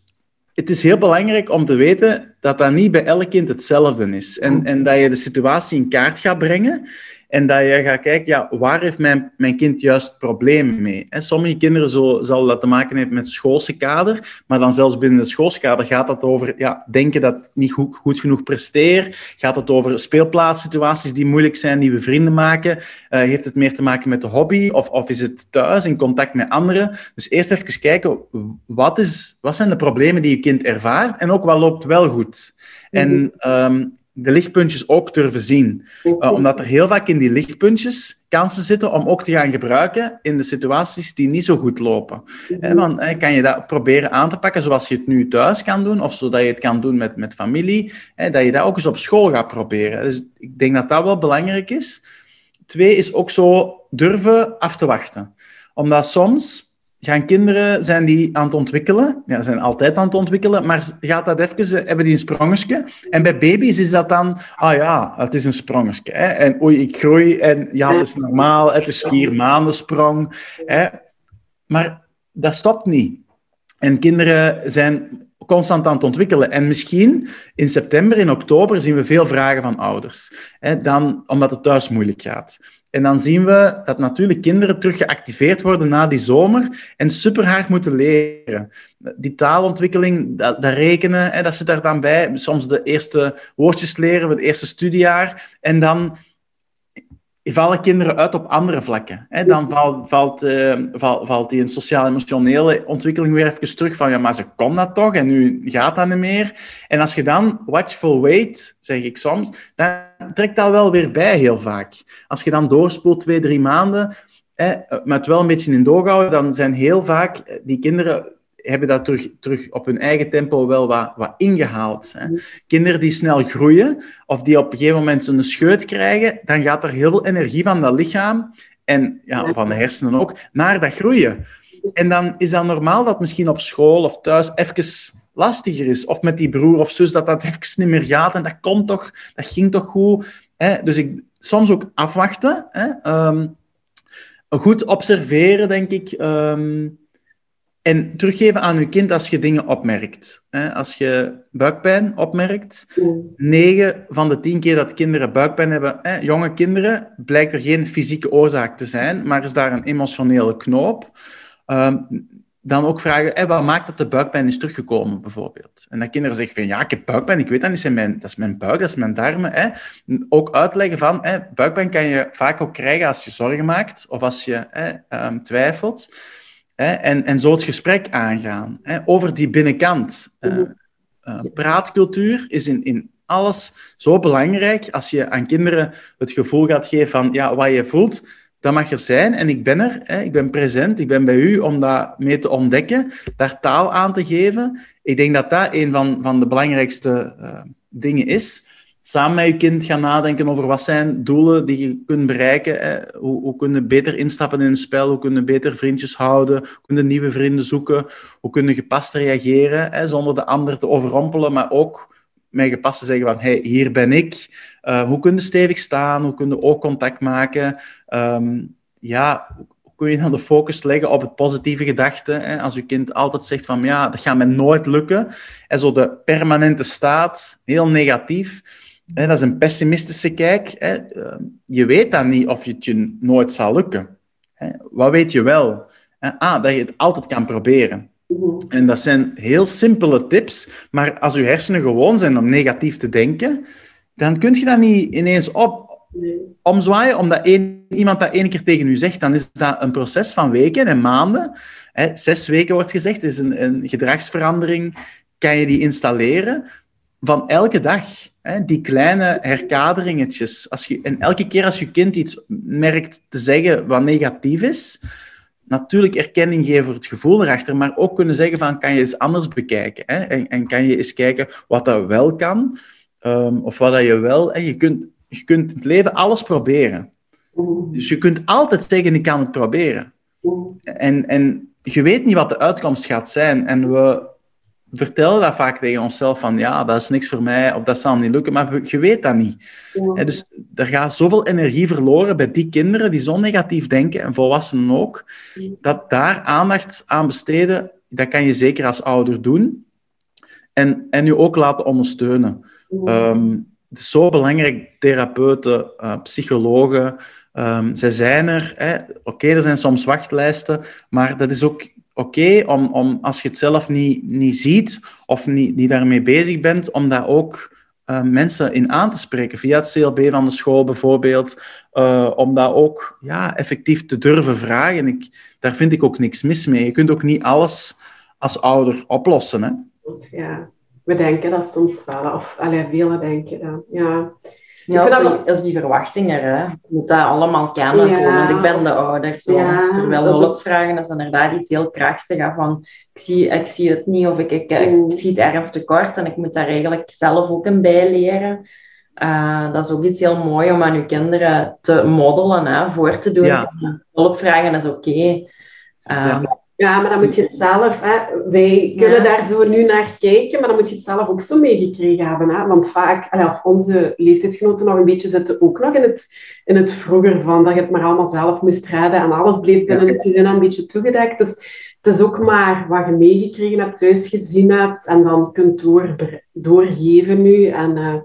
het is heel belangrijk om te weten dat dat niet bij elk kind hetzelfde is. En, en dat je de situatie in kaart gaat brengen en dat je gaat kijken, ja, waar heeft mijn, mijn kind juist problemen mee? En sommige kinderen zo, zal dat te maken hebben met het schoolse kader, maar dan zelfs binnen het schoolse kader gaat dat over ja, denken dat ik niet goed, goed genoeg presteer. Gaat het over speelplaatssituaties die moeilijk zijn, die we vrienden maken? Uh, heeft het meer te maken met de hobby of, of is het thuis in contact met anderen? Dus eerst even kijken, wat, is, wat zijn de problemen die je kind ervaart en ook wat loopt wel goed? En um, de lichtpuntjes ook durven zien. Uh, omdat er heel vaak in die lichtpuntjes kansen zitten om ook te gaan gebruiken in de situaties die niet zo goed lopen. Mm want, kan je dat proberen aan te pakken zoals je het nu thuis kan doen, of zodat je het kan doen met, met familie, dat je dat ook eens op school gaat proberen. Dus ik denk dat dat wel belangrijk is. Twee is ook zo durven af te wachten. Omdat soms gaan kinderen, zijn die aan het ontwikkelen? Ja, zijn altijd aan het ontwikkelen, maar gaat dat even, hebben die een sprongetje? En bij baby's is dat dan, ah ja, het is een sprongetje. Hè? En oei, ik groei en ja, het is normaal, het is vier maanden sprong. Hè? Maar dat stopt niet. En kinderen zijn constant aan het ontwikkelen. En misschien in september, in oktober, zien we veel vragen van ouders. Hè? Dan, omdat het thuis moeilijk gaat. En dan zien we dat natuurlijk kinderen terug geactiveerd worden na die zomer en super hard moeten leren. Die taalontwikkeling, dat, dat rekenen, hè, dat zit daar dan bij. Soms de eerste woordjes leren, het eerste studiejaar. En dan vallen kinderen uit op andere vlakken. Hè? Dan valt, valt, uh, valt, valt die een sociaal-emotionele ontwikkeling weer even terug van ja, maar ze kon dat toch en nu gaat dat niet meer. En als je dan watchful wait, zeg ik soms, dan trekt dat wel weer bij heel vaak. Als je dan doorspoelt twee, drie maanden eh, met wel een beetje in doog houden, dan zijn heel vaak die kinderen hebben dat terug, terug op hun eigen tempo wel wat, wat ingehaald. Hè. Kinderen die snel groeien of die op een gegeven moment een scheut krijgen, dan gaat er heel veel energie van dat lichaam en ja, van de hersenen ook naar dat groeien. En dan is dat normaal dat misschien op school of thuis even lastiger is. Of met die broer of zus dat dat even niet meer gaat en dat komt toch, dat ging toch goed. Hè? Dus ik, soms ook afwachten. Hè? Ehm, goed observeren, denk ik. Ehm, en teruggeven aan je kind als je dingen opmerkt. Als je buikpijn opmerkt, negen van de tien keer dat kinderen buikpijn hebben, jonge kinderen, blijkt er geen fysieke oorzaak te zijn, maar is daar een emotionele knoop. Ehm, dan ook vragen, wat maakt dat de buikpijn is teruggekomen, bijvoorbeeld? En dat kinderen zeggen van, ja, ik heb buikpijn, ik weet dat niet, mijn, dat is mijn buik, dat is mijn darmen. Ook uitleggen van, buikpijn kan je vaak ook krijgen als je zorgen maakt of als je um, twijfelt. Hè, en, en zo het gesprek aangaan hè, over die binnenkant. Uh, uh, praatcultuur is in, in alles zo belangrijk. Als je aan kinderen het gevoel gaat geven van ja, wat je voelt, dat mag er zijn en ik ben er, hè, ik ben present, ik ben bij u om dat mee te ontdekken, daar taal aan te geven. Ik denk dat dat een van, van de belangrijkste uh, dingen is. Samen met je kind gaan nadenken over wat zijn doelen die je kunt bereiken. Hoe, hoe kun je beter instappen in een spel? Hoe kun je beter vriendjes houden? Hoe kun je nieuwe vrienden zoeken? Hoe kun je gepast reageren hè, zonder de ander te overrompelen, maar ook met gepast te zeggen van hey, hier ben ik. Uh, hoe kun je stevig staan? Hoe kun je oogcontact maken? Um, ja, kun je dan de focus leggen op het positieve gedachte? Hè? Als je kind altijd zegt van ja, dat gaat mij nooit lukken. En zo de permanente staat, heel negatief. Hè? Dat is een pessimistische kijk. Hè? Ehm, je weet dan niet of het je nooit zal lukken. Hè? Wat weet je wel? Ah, dat je het altijd kan proberen. Mhm. En dat zijn heel simpele tips, maar als je hersenen gewoon zijn om negatief te denken, dan kun je dat niet ineens op, omzwaaien, omdat één, iemand dat één keer tegen u zegt, dan is dat een proces van weken en maanden. Hè, zes weken wordt gezegd, is een, een gedragsverandering, kan je die installeren van elke dag. Hè, die kleine herkaderingetjes. Als je, en elke keer als je kind iets merkt te zeggen wat negatief is, natuurlijk erkenning geven voor het gevoel erachter, maar ook kunnen zeggen van, kan je eens anders bekijken? Hè? En, en kan je eens kijken wat dat wel kan, um, of wat dat je wel... En je, kunt, je kunt in het leven alles proberen. Dus je kunt altijd zeggen, ik kan het proberen. En, en je weet niet wat de uitkomst gaat zijn. En we vertellen dat vaak tegen onszelf van ja, dat is niks voor mij of dat zal niet lukken, maar je weet dat niet. dus er gaat zoveel energie verloren bij die kinderen die zo negatief denken en volwassenen ook, dat daar aandacht aan besteden, dat kan je zeker als ouder doen en, en je ook laten ondersteunen. Um, het is zo belangrijk, therapeuten, uh, psychologen, um, zij zijn er. Oké, er zijn soms wachtlijsten, maar dat is ook oké om, om, als je het zelf niet, niet ziet of niet, niet daarmee bezig bent, om daar ook uh, mensen in aan te spreken. Via het CLB van de school bijvoorbeeld. Uh, om dat ook ja, effectief te durven vragen. Ik, daar vind ik ook niks mis mee. Je kunt ook niet alles als ouder oplossen. Hè? Ja, we denken dat soms wel. Of allee, velen denken dat. Ja. Ja, dat is die verwachting er. Hè. Je moet dat allemaal kennen, zo, want ik ben de ouder. Zo. Ja, Terwijl hulpvragen is inderdaad iets heel krachtigs. Van, ik, zie, ik zie het niet of ik, ik, ik mm. schiet ergens tekort en ik moet daar eigenlijk zelf ook een bij leren. Uh, dat is ook iets heel mooi om aan je kinderen te modellen, hè, voor te doen. Ja. Hulpvragen is oké. Okay. Uh, ja. Maar dan moet je het zelf, hè, wij kunnen daar zo nu naar kijken, maar dan moet je het zelf ook zo meegekregen hebben. Hè? Want vaak, onze leeftijdsgenoten nog een beetje zitten ook nog in het, in het vroeger van dat je het maar allemaal zelf moest redden en alles bleef binnen het gezin een beetje toegedekt. Dus het is ook maar wat je meegekregen hebt, thuis gezien hebt en dan kunt door, doorgeven nu. En uh,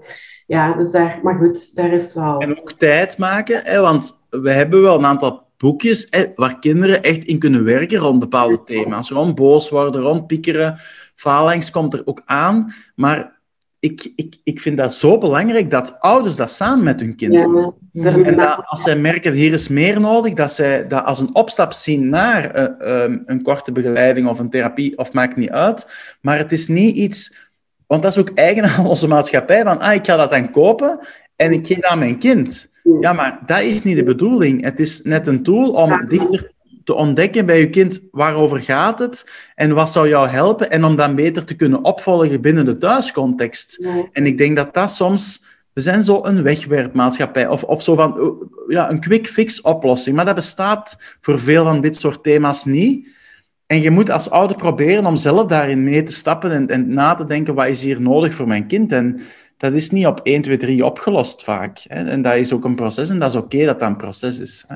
ja, dus daar, maar goed, daar is wel... En ook tijd maken, hè, want we hebben wel een aantal boekjes waar kinderen echt in kunnen werken rond bepaalde thema's. Rond boos worden, rond piekeren. Phalanx komt er ook aan. Maar ik, ik, ik vind dat zo belangrijk dat ouders dat samen met hun kinderen doen. en dat als zij merken, hier is meer nodig, dat zij dat als een opstap zien naar uh, een korte begeleiding of een therapie, of maakt niet uit. Maar het is niet iets... Want dat is ook eigen aan onze maatschappij, van ah, ik ga dat dan kopen en ik geef dat aan mijn kind. Ja, maar dat is niet de bedoeling. Het is net een tool om dichter te ontdekken bij je kind waarover gaat het en wat zou jou helpen en om dat beter te kunnen opvolgen binnen de thuiscontext. En ik denk dat dat soms... We zijn zo een wegwerpmaatschappij of, of zo van ja, een quick fix oplossing. Maar dat bestaat voor veel van dit soort thema's niet. En je moet als ouder proberen om zelf daarin mee te stappen en, en na te denken, wat is hier nodig voor mijn kind? En dat is niet op 1, 2, 3 opgelost vaak. Hè? En dat is ook een proces en dat is oké dat dat een proces is. Hè?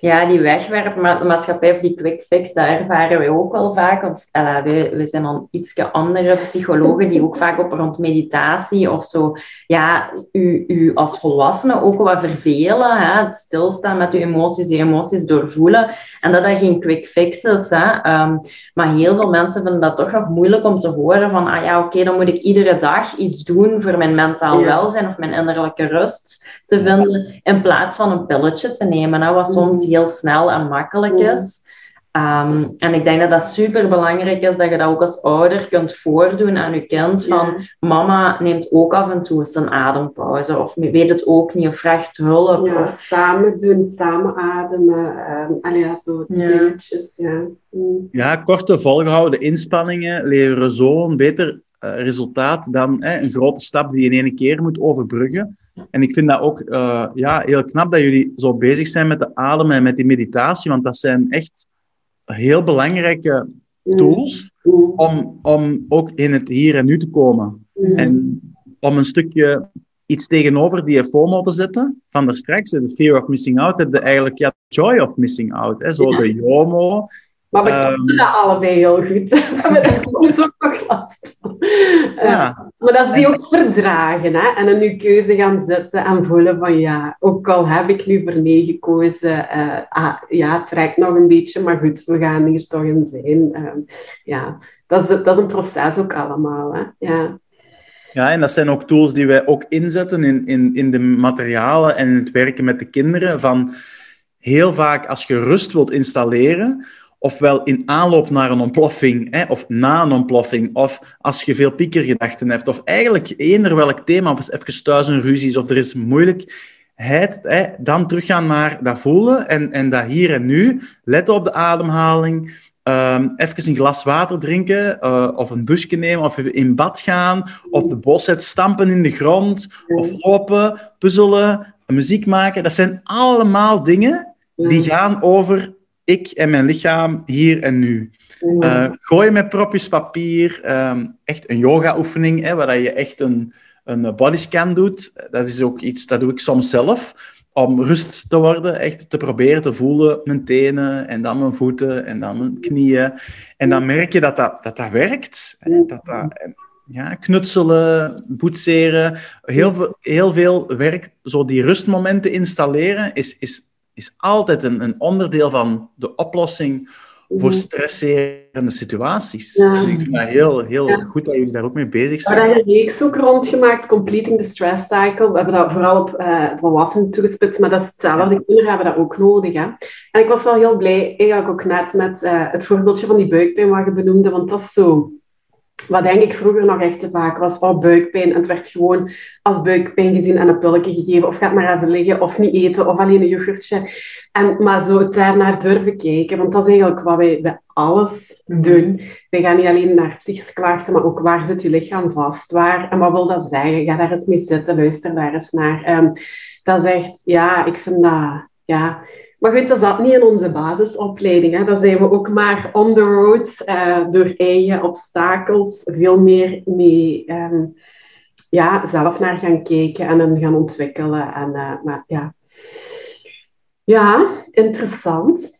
Ja, die wegwerpmaatschappij of die quick fix, dat ervaren wij ook wel vaak. Want uh, wij, wij zijn dan iets andere psychologen die ook vaak op rond meditatie of zo, ja, u, u als volwassene ook wat vervelen. Hè? Het stilstaan met uw emoties, je emoties doorvoelen. En dat dat geen quick fix is. Hè? Um, maar heel veel mensen vinden dat toch nog moeilijk om te horen van, ah ja, oké, dan moet ik iedere dag iets doen voor mijn mentaal welzijn of mijn innerlijke rust te vinden, in plaats van een pilletje te nemen, hè, wat soms heel snel en makkelijk is. Ehm, en ik denk dat dat super belangrijk is dat je dat ook als ouder kunt voordoen aan je kind. Van mama neemt ook af en toe eens een adempauze, of weet het ook niet, of vraagt hulp. Ja, of... samen doen, samen ademen. Um, ja, zo dingetjes. Ja. Mm. ja, korte volgehouden inspanningen leveren zo een beter resultaat dan hè, een grote stap die je in één keer moet overbruggen. En ik vind dat ook uh, ja, heel knap dat jullie zo bezig zijn met de adem en met die meditatie, want dat zijn echt heel belangrijke tools om, om ook in het hier en nu te komen. En om een stukje iets tegenover die FOMO te zetten, van daar straks, de fear of missing out, heb je eigenlijk ja, joy of missing out. Hè? Zo de JOMO, maar we um, dat allebei heel goed. [LAUGHS] we hebben daar [LAUGHS] ook nog last van. Ja. maar dat is die ook verdragen. Hè? En een nu keuze gaan zetten en voelen van ja, ook al heb ik nu voor nee gekozen, uh, ah, ja, het trekt nog een beetje, maar goed, we gaan hier toch in zijn. Uh, ja, dat is, dat is een proces ook allemaal. Hè? Ja. Ja, en dat zijn ook tools die wij ook inzetten in, in, in de materialen en in het werken met de kinderen. Van heel vaak als je rust wilt installeren, ofwel in aanloop naar een ontploffing, hè, of na een ontploffing, of als je veel piekergedachten hebt, of eigenlijk eender welk thema, of even thuis een ruzie is, of er is moeilijkheid, hè, dan teruggaan naar dat voelen en, en dat hier en nu, letten op de ademhaling, um, even een glas water drinken, uh, of een douche nemen, of even in bad gaan, of de bosheid stampen in de grond, of lopen, puzzelen, muziek maken. Dat zijn allemaal dingen die gaan over ik en mijn lichaam hier en nu. Uh, gooi met propjes papier, ehm, echt een yoga-oefening, waar je echt een, een bodyscan doet. Dat is ook iets, dat doe ik soms zelf, om rust te worden, echt te proberen te voelen, mijn tenen, en dan mijn voeten, en dan mijn knieën. En dan merk je dat dat, dat, dat werkt. Dat dat, ja, knutselen, boetseren, heel veel, heel veel werk, zo die rustmomenten installeren, is, is is altijd een, een onderdeel van de oplossing voor stresserende situaties. Dus ik vind het heel, heel goed dat jullie daar ook mee bezig zijn. We hebben een reeks ook rondgemaakt, Completing the Stress Cycle. We hebben dat vooral op uh, volwassenen toegespitst, maar dat is hetzelfde. Kinderen hebben dat ook nodig. Hè? En ik was wel heel blij, eigenlijk ook net met uh, het voorbeeldje van die buikpijn wat je benoemde, want dat is zo wat denk ik vroeger nog echt te vaak was, oh, buikpijn. En het werd gewoon als buikpijn gezien en een pilletje gegeven. Of gaat maar even liggen, of niet eten, of alleen een yoghurtje. En, maar zo daarnaar durven kijken, want dat is eigenlijk wat wij bij alles doen. We gaan niet alleen naar psychische klachten, maar ook waar zit je lichaam vast? Waar, en wat wil dat zeggen? Ga daar eens mee zitten, luister daar eens naar. Um, dat is echt, ja, ik vind dat, ja... Maar goed, dat zat niet in onze basisopleiding. Hè. Daar zijn we ook maar on the road, uh, door eigen obstakels, veel meer mee um, ja, zelf naar gaan kijken en hem gaan ontwikkelen. En, uh, maar, ja. ja, interessant.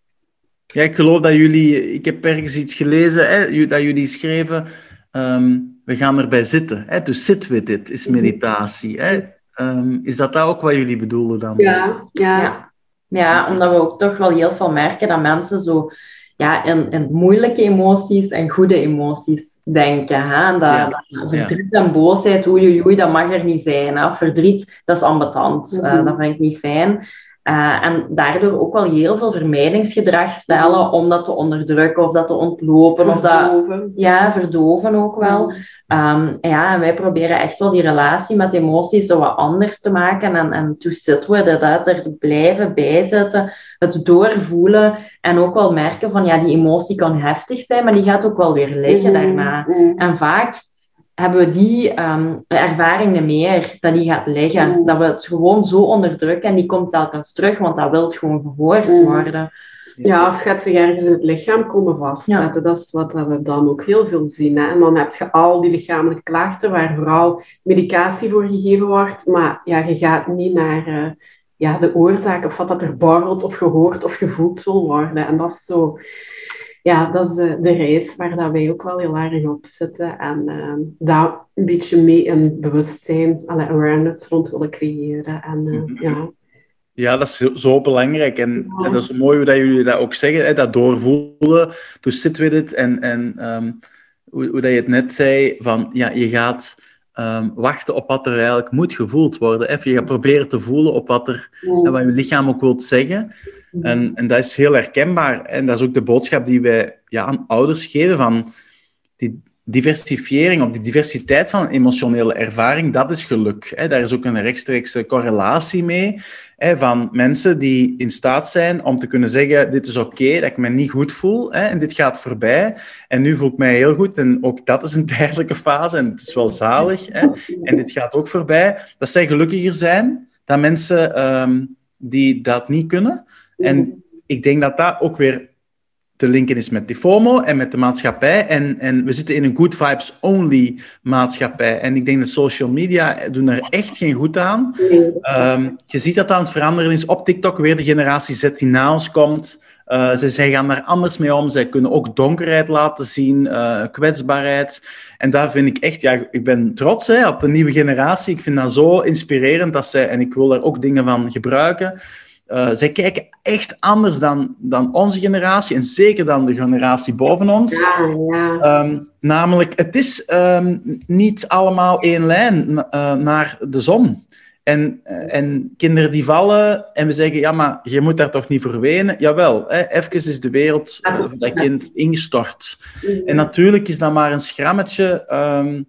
Ja, ik geloof dat jullie, ik heb ergens iets gelezen, hè, dat jullie schreven, um, we gaan erbij zitten. Hè, to sit with it is meditatie. Hè. Um, is dat, dat ook wat jullie bedoelen dan? Ja, ja. ja. Ja, omdat we ook toch wel heel veel merken dat mensen zo ja, in, in moeilijke emoties en goede emoties denken. Hè? En dat, ja. verdriet en boosheid, oei, oei, dat mag er niet zijn. Hè? Verdriet, dat is ambetant. Mm -hmm. uh, dat vind ik niet fijn. Uh, en daardoor ook wel heel veel vermijdingsgedrag stellen om dat te onderdrukken of dat te ontlopen. Verdoven. Of dat, ja, verdoven ook wel. Um, ja, en wij proberen echt wel die relatie met emoties zo wat anders te maken en, en to sit with it, er blijven bijzetten, het doorvoelen en ook wel merken van ja, die emotie kan heftig zijn, maar die gaat ook wel weer liggen daarna. En vaak hebben we die um, ervaringen meer, dat die gaat liggen. Dat we het gewoon zo onderdrukken en die komt telkens terug, want dat wil gewoon gehoord worden. Ja, of gaat zich ergens in het lichaam komen vastzetten. Dat is wat we dan ook heel veel zien. Hè. En dan heb je al die lichamelijke klachten waar vooral medicatie voor gegeven wordt. Maar ja, je gaat niet naar uh, ja, de oorzaak of wat dat er borrelt of gehoord of gevoeld wil worden. En dat is zo ja, dat is de, de reis waar dat wij ook wel heel erg op zitten. En uh, daar een beetje mee een bewustzijn, alle awareness rond willen creëren. En, uh, ja. Ja, dat is zo belangrijk. En, ja. en, dat is mooi hoe dat jullie dat ook zeggen, hè, dat doorvoelen. To sit with it. En, en um, hoe, hoe dat je het net zei, van ja, je gaat um, wachten op wat er eigenlijk moet gevoeld worden. Even, je gaat proberen te voelen op wat, er, ja. wat je lichaam ook wilt zeggen. En, en dat is heel herkenbaar. En dat is ook de boodschap die wij ja, aan ouders geven van die diversifiering of die diversiteit van emotionele ervaring, dat is geluk. Hè. Daar is ook een rechtstreekse correlatie mee hè, van mensen die in staat zijn om te kunnen zeggen, dit is oké, dat ik me niet goed voel hè, en dit gaat voorbij en nu voel ik mij heel goed en ook dat is een [LAUGHS] tijdelijke fase en het is wel zalig hè, en dit gaat ook voorbij. Dat zij gelukkiger zijn dan mensen um, die dat niet kunnen. En ik denk dat dat ook weer te linken is met die FOMO en met de maatschappij. En, en we zitten in een good vibes only maatschappij. En ik denk dat social media doen er echt geen goed aan. Um, je ziet dat aan het veranderen is op TikTok weer de generatie Z die na ons komt. Uh, ze, zij gaan daar anders mee om. Zij kunnen ook donkerheid laten zien, uh, kwetsbaarheid. En daar vind ik echt, ja, ik ben trots hè, op een nieuwe generatie. Ik vind dat zo inspirerend dat zij, en ik wil daar ook dingen van gebruiken. Uh, zij kijken echt anders dan, dan onze generatie en zeker dan de generatie boven ons. Ja, ja. Um, namelijk, het is um, niet allemaal één lijn uh, naar de zon. En, uh, en kinderen die vallen en we zeggen, ja, maar je moet daar toch niet voor wenen? Jawel, hè, even is de wereld voor dat kind ingestort. En natuurlijk is dat maar een schrammetje... Um,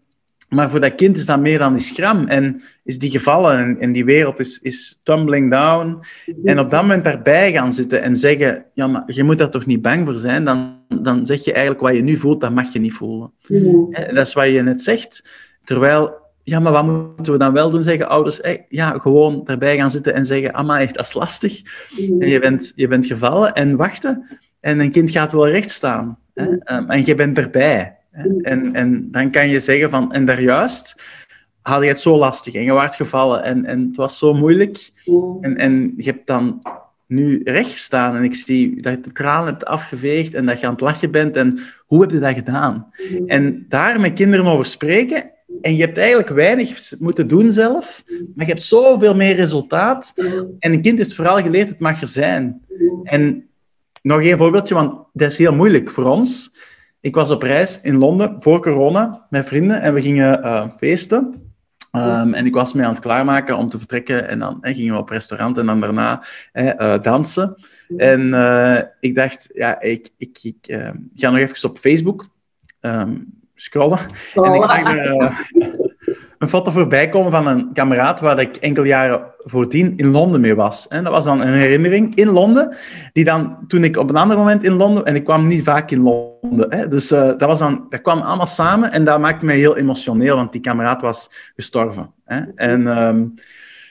maar voor dat kind is dat meer dan die schram. En is die gevallen en, en die wereld is, is tumbling down. En op dat moment daarbij gaan zitten en zeggen: Ja, maar je moet daar toch niet bang voor zijn? Dan, dan zeg je eigenlijk wat je nu voelt, dat mag je niet voelen. Dat is wat je net zegt. Terwijl, ja, maar wat moeten we dan wel doen? Zeggen ouders: hey, Ja, gewoon daarbij gaan zitten en zeggen: Amma, echt, dat is lastig. En je bent, je bent gevallen en wachten. En een kind gaat wel recht staan. Hè? Um, en je bent erbij. En, en dan kan je zeggen van, en daarjuist had je het zo lastig en je werd gevallen en, en het was zo moeilijk. En, en je hebt dan nu recht staan en ik zie dat je de tranen hebt afgeveegd en dat je aan het lachen bent en hoe heb je dat gedaan? En daar met kinderen over spreken en je hebt eigenlijk weinig moeten doen zelf, maar je hebt zoveel meer resultaat. En een kind heeft vooral geleerd, het mag er zijn. En nog één voorbeeldje, want dat is heel moeilijk voor ons. Ik was op reis in Londen voor corona met vrienden en we gingen uh, feesten. Um, en ik was me aan het klaarmaken om te vertrekken en dan eh, gingen we op restaurant en dan daarna eh, uh, dansen. En uh, ik dacht, ja, ik, ik, ik ga nog even op Facebook um, scrollen. Oh. En ik zag er [LAUGHS] een foto voorbij komen van een kameraad waar ik enkele jaren voordien in Londen mee was. En dat was dan een herinnering in Londen, die dan, toen ik op een ander moment in Londen, en ik kwam niet vaak in Londen, hè, dus uh, dat, was dan, dat kwam allemaal samen en dat maakte mij heel emotioneel, want die kameraad was gestorven. Hè. En um,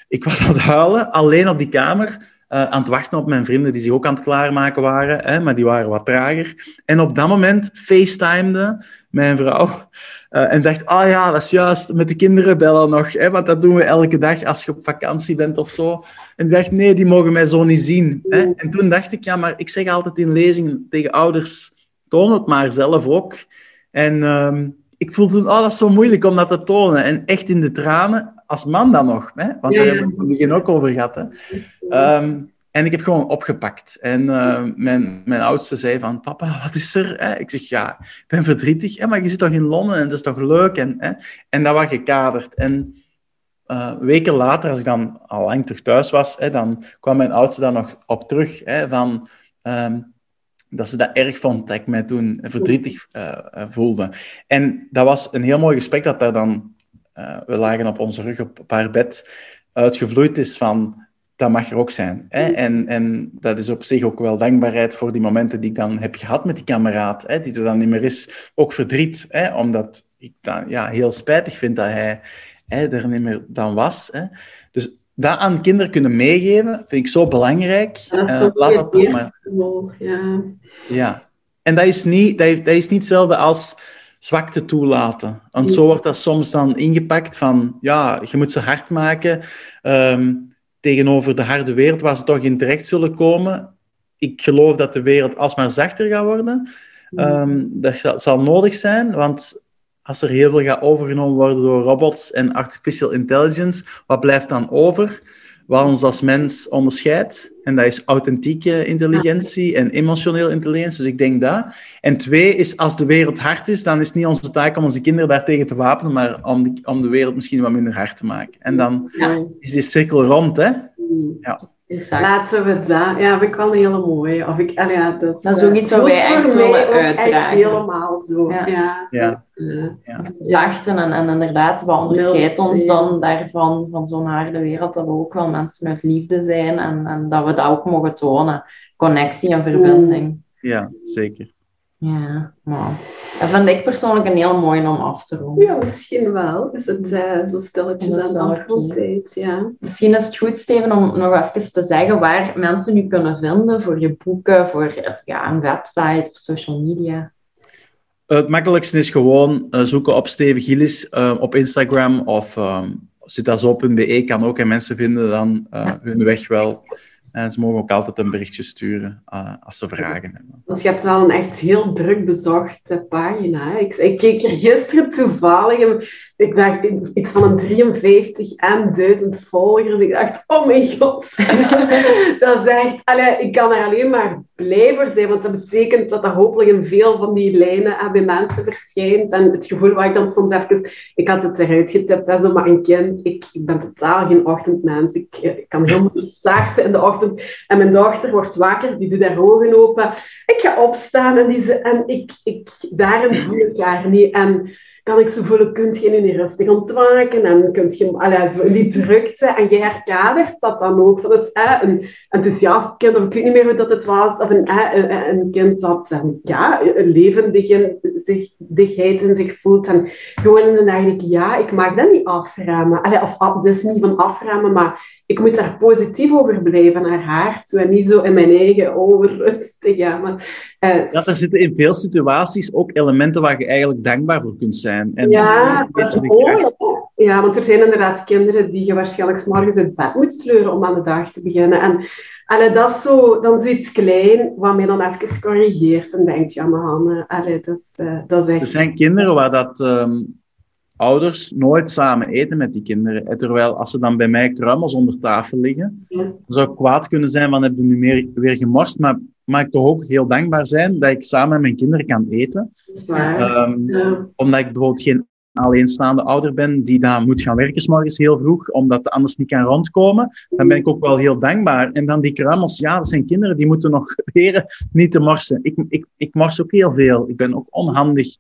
ik was aan het huilen, alleen op die kamer, uh, aan het wachten op mijn vrienden die zich ook aan het klaarmaken waren, hè, maar die waren wat trager. En op dat moment facetimede mijn vrouw uh, en dacht, ah ja, dat is juist, met de kinderen bellen nog, hè, want dat doen we elke dag als je op vakantie bent of zo. En ik dacht, nee, die mogen mij zo niet zien. Hè. En toen dacht ik, ja, maar ik zeg altijd in lezingen tegen ouders, toon het maar zelf ook. En um, ik voelde toen, oh, dat is zo moeilijk om dat te tonen. En echt in de tranen, als man dan nog, hè? want ja, daar hebben we het begin ook over gehad. Hè? Um, en ik heb gewoon opgepakt. En uh, mijn, mijn oudste zei van, papa, wat is er? Ik zeg, ja, ik ben verdrietig. Hè, maar je zit toch in Londen en dat is toch leuk? En, en dat was gekaderd. En uh, weken later, als ik dan al lang terug thuis was, dan kwam mijn oudste daar nog op terug. Van, um, dat ze dat erg vond, dat ik mij toen verdrietig uh, voelde. En dat was een heel mooi gesprek dat daar dan... We lagen op onze rug op haar bed, uitgevloeid is van... Dat mag er ook zijn. Hè? En, en dat is op zich ook wel dankbaarheid voor die momenten die ik dan heb gehad met die kameraad, hè? die er dan niet meer is. Ook verdriet, hè? omdat ik dan ja, heel spijtig vind dat hij hè, er niet meer dan was. Hè? Dus dat aan kinderen kunnen meegeven, vind ik zo belangrijk. Ja, uh, laat dat maar. Ja. ja. En dat is, niet, dat, dat is niet hetzelfde als zwakte toelaten. Want zo wordt dat soms dan ingepakt van, ja, je moet ze hard maken um, tegenover de harde wereld waar ze toch in terecht zullen komen. Ik geloof dat de wereld alsmaar zachter gaat worden. Um, dat zal nodig zijn, want als er heel veel gaat overgenomen worden door robots en artificial intelligence, wat blijft dan over? Wat ons als mens onderscheidt. En dat is authentieke intelligentie en emotioneel intelligentie. Dus ik denk dat. En twee is, als de wereld hard is, dan is het niet onze taak om onze kinderen daartegen te wapenen, maar om, die, om de wereld misschien wat minder hard te maken. En dan is die cirkel rond, hè? Mm. Ja. Exact. Laten we dat. Ja, vind ik wel een hele mooie. Of ik, ja, dat, dat is ook iets wat wij echt willen uitdragen. Echt helemaal zo. Ja. ja. ja. ja. Zachten en, en inderdaad, wat onderscheidt ons dan daarvan, van zo'n harde wereld, dat we ook wel mensen met liefde zijn en, en dat we dat ook mogen tonen. Connectie en verbinding. Ja, zeker. Ja, maar dat vind ik persoonlijk een heel mooi om af te ronden. Ja, misschien wel. Is het uh, zo stilletjes aan de afrondtijd, ja. Misschien is het goed, Steven, om nog even te zeggen waar mensen nu kunnen vinden voor je boeken, voor ja, een website of social media. Het makkelijkste is gewoon uh, zoeken op Steven Gillis uh, op Instagram of um, zitazo.be kan ook en mensen vinden dan ja. hun weg wel. En ze mogen ook altijd een berichtje sturen uh, als ze vragen hebben. Want je hebt wel een echt heel druk bezochte pagina. Ik, ik, keek er gisteren toevallig ik dacht iets van een 53 en 1000 volgers. Ik dacht, oh mijn god. [LAUGHS] dat is echt... Ik kan er alleen maar blij voor zijn, want dat betekent dat er hopelijk in veel van die lijnen bij mensen verschijnt. En het gevoel waar ik dan soms even... Ik had het eruit getipt, hè, zo, maar een kind... Ik, ik ben totaal geen ochtendmens. Ik, ik kan helemaal starten in de ochtend. En mijn dochter wordt wakker, die doet haar ogen open. Ik ga opstaan en, die, en ik, ik, daarin voel ik haar niet. En kan ik zo voelen, kunt je nu niet rustig ontwaken en kunt je allee, die drukte en je herkadert dat dan ook. Dat is eh, een enthousiast kind, of ik weet niet meer hoe dat het was, of een, eh, een, een kind dat um, ja, een levendigheid in zich voelt en gewoon in de dag ja, ik mag dat niet aframen. Allee, of af, dus niet van aframen, maar ik moet daar positief over blijven naar haar toe en niet zo in mijn eigen overrust te gaan. Maar, uh, ja, er zitten in veel situaties ook elementen waar je eigenlijk dankbaar voor kunt zijn. En ja, dat is mooi. Ja, want er zijn inderdaad kinderen die je waarschijnlijk morgens uit bed moet sleuren om aan de dag te beginnen. En dat is zo, dan zoiets klein, wat mij dan even corrigeert en denkt, ja, maar Hanne, allee, dat, is, uh, dat is echt... Er zijn kinderen waar dat... Um ouders nooit samen eten met die kinderen. Terwijl als ze dan bij mij kruimels onder tafel liggen, ja. zou ik kwaad kunnen zijn van heb je nu meer, weer gemorst, maar mag ik toch ook heel dankbaar zijn dat ik samen met mijn kinderen kan eten. Um, ja. Omdat ik bijvoorbeeld geen alleenstaande ouder ben die dan moet gaan werken s morgens heel vroeg, omdat de anders niet kan rondkomen, dan ben ik ook wel heel dankbaar. En dan die kruimels, ja, dat zijn kinderen die moeten nog [LAUGHS] leren niet te morsen. Ik, ik, ik mors ook heel veel. Ik ben ook onhandig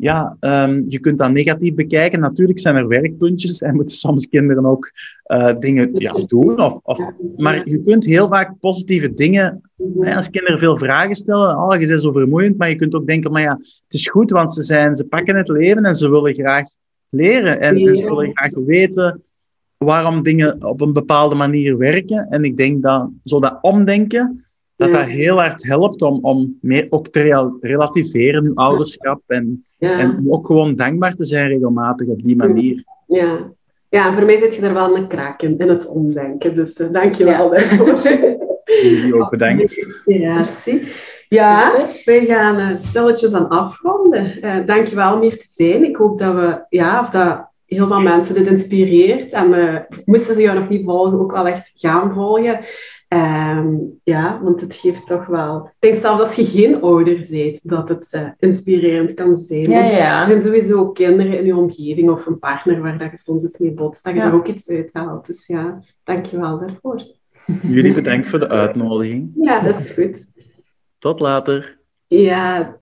ja, um, je kunt dat negatief bekijken. Natuurlijk zijn er werkpuntjes en moeten soms kinderen ook uh, dingen ja, doen. Of, of, maar je kunt heel vaak positieve dingen, hè, als kinderen veel vragen stellen, oh, je bent zo vermoeiend, maar je kunt ook denken, maar ja, het is goed, want ze, zijn, ze pakken het leven en ze willen graag leren. En ze willen graag weten waarom dingen op een bepaalde manier werken. En ik denk dat zo dat omdenken, dat dat heel hard helpt om, om meer ook te relativeren, uw ouderschap. En, en om ook gewoon dankbaar te zijn regelmatig op die manier. Ja, ja voor mij zit je er wel een kraak in, in het omdenken. Dus uh, dank je wel daarvoor. [LAUGHS] Jullie ook bedankt. Inspiratie. Ja, wij gaan uh, stilletjes aan afronden. Uh, dank je wel om hier te zijn. Ik hoop dat we, ja, of dat heel veel mensen dit inspireert. En uh, moesten ze jou nog niet volgen, ook al echt gaan volgen. Ehm, ja, want het geeft toch wel... Ik denk zelfs als je geen ouder bent, dat het eh, inspirerend kan zijn. Ja, ja. Er zijn sowieso kinderen in je omgeving of een partner waar dat je soms eens mee botst, dat je Ja. er ook iets uit haalt. Dus ja, dankjewel daarvoor. Jullie bedankt voor de uitnodiging. Ja, dat is goed. Tot later. Ja,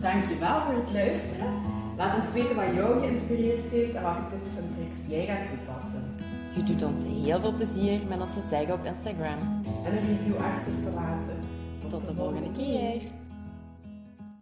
Dankjewel voor het luisteren. Laat ons weten wat jou geïnspireerd heeft en welke tips en tricks jij gaat toepassen. Je doet ons heel veel plezier met ons te taggen op Instagram. En een review achter te laten. Tot de volgende keer.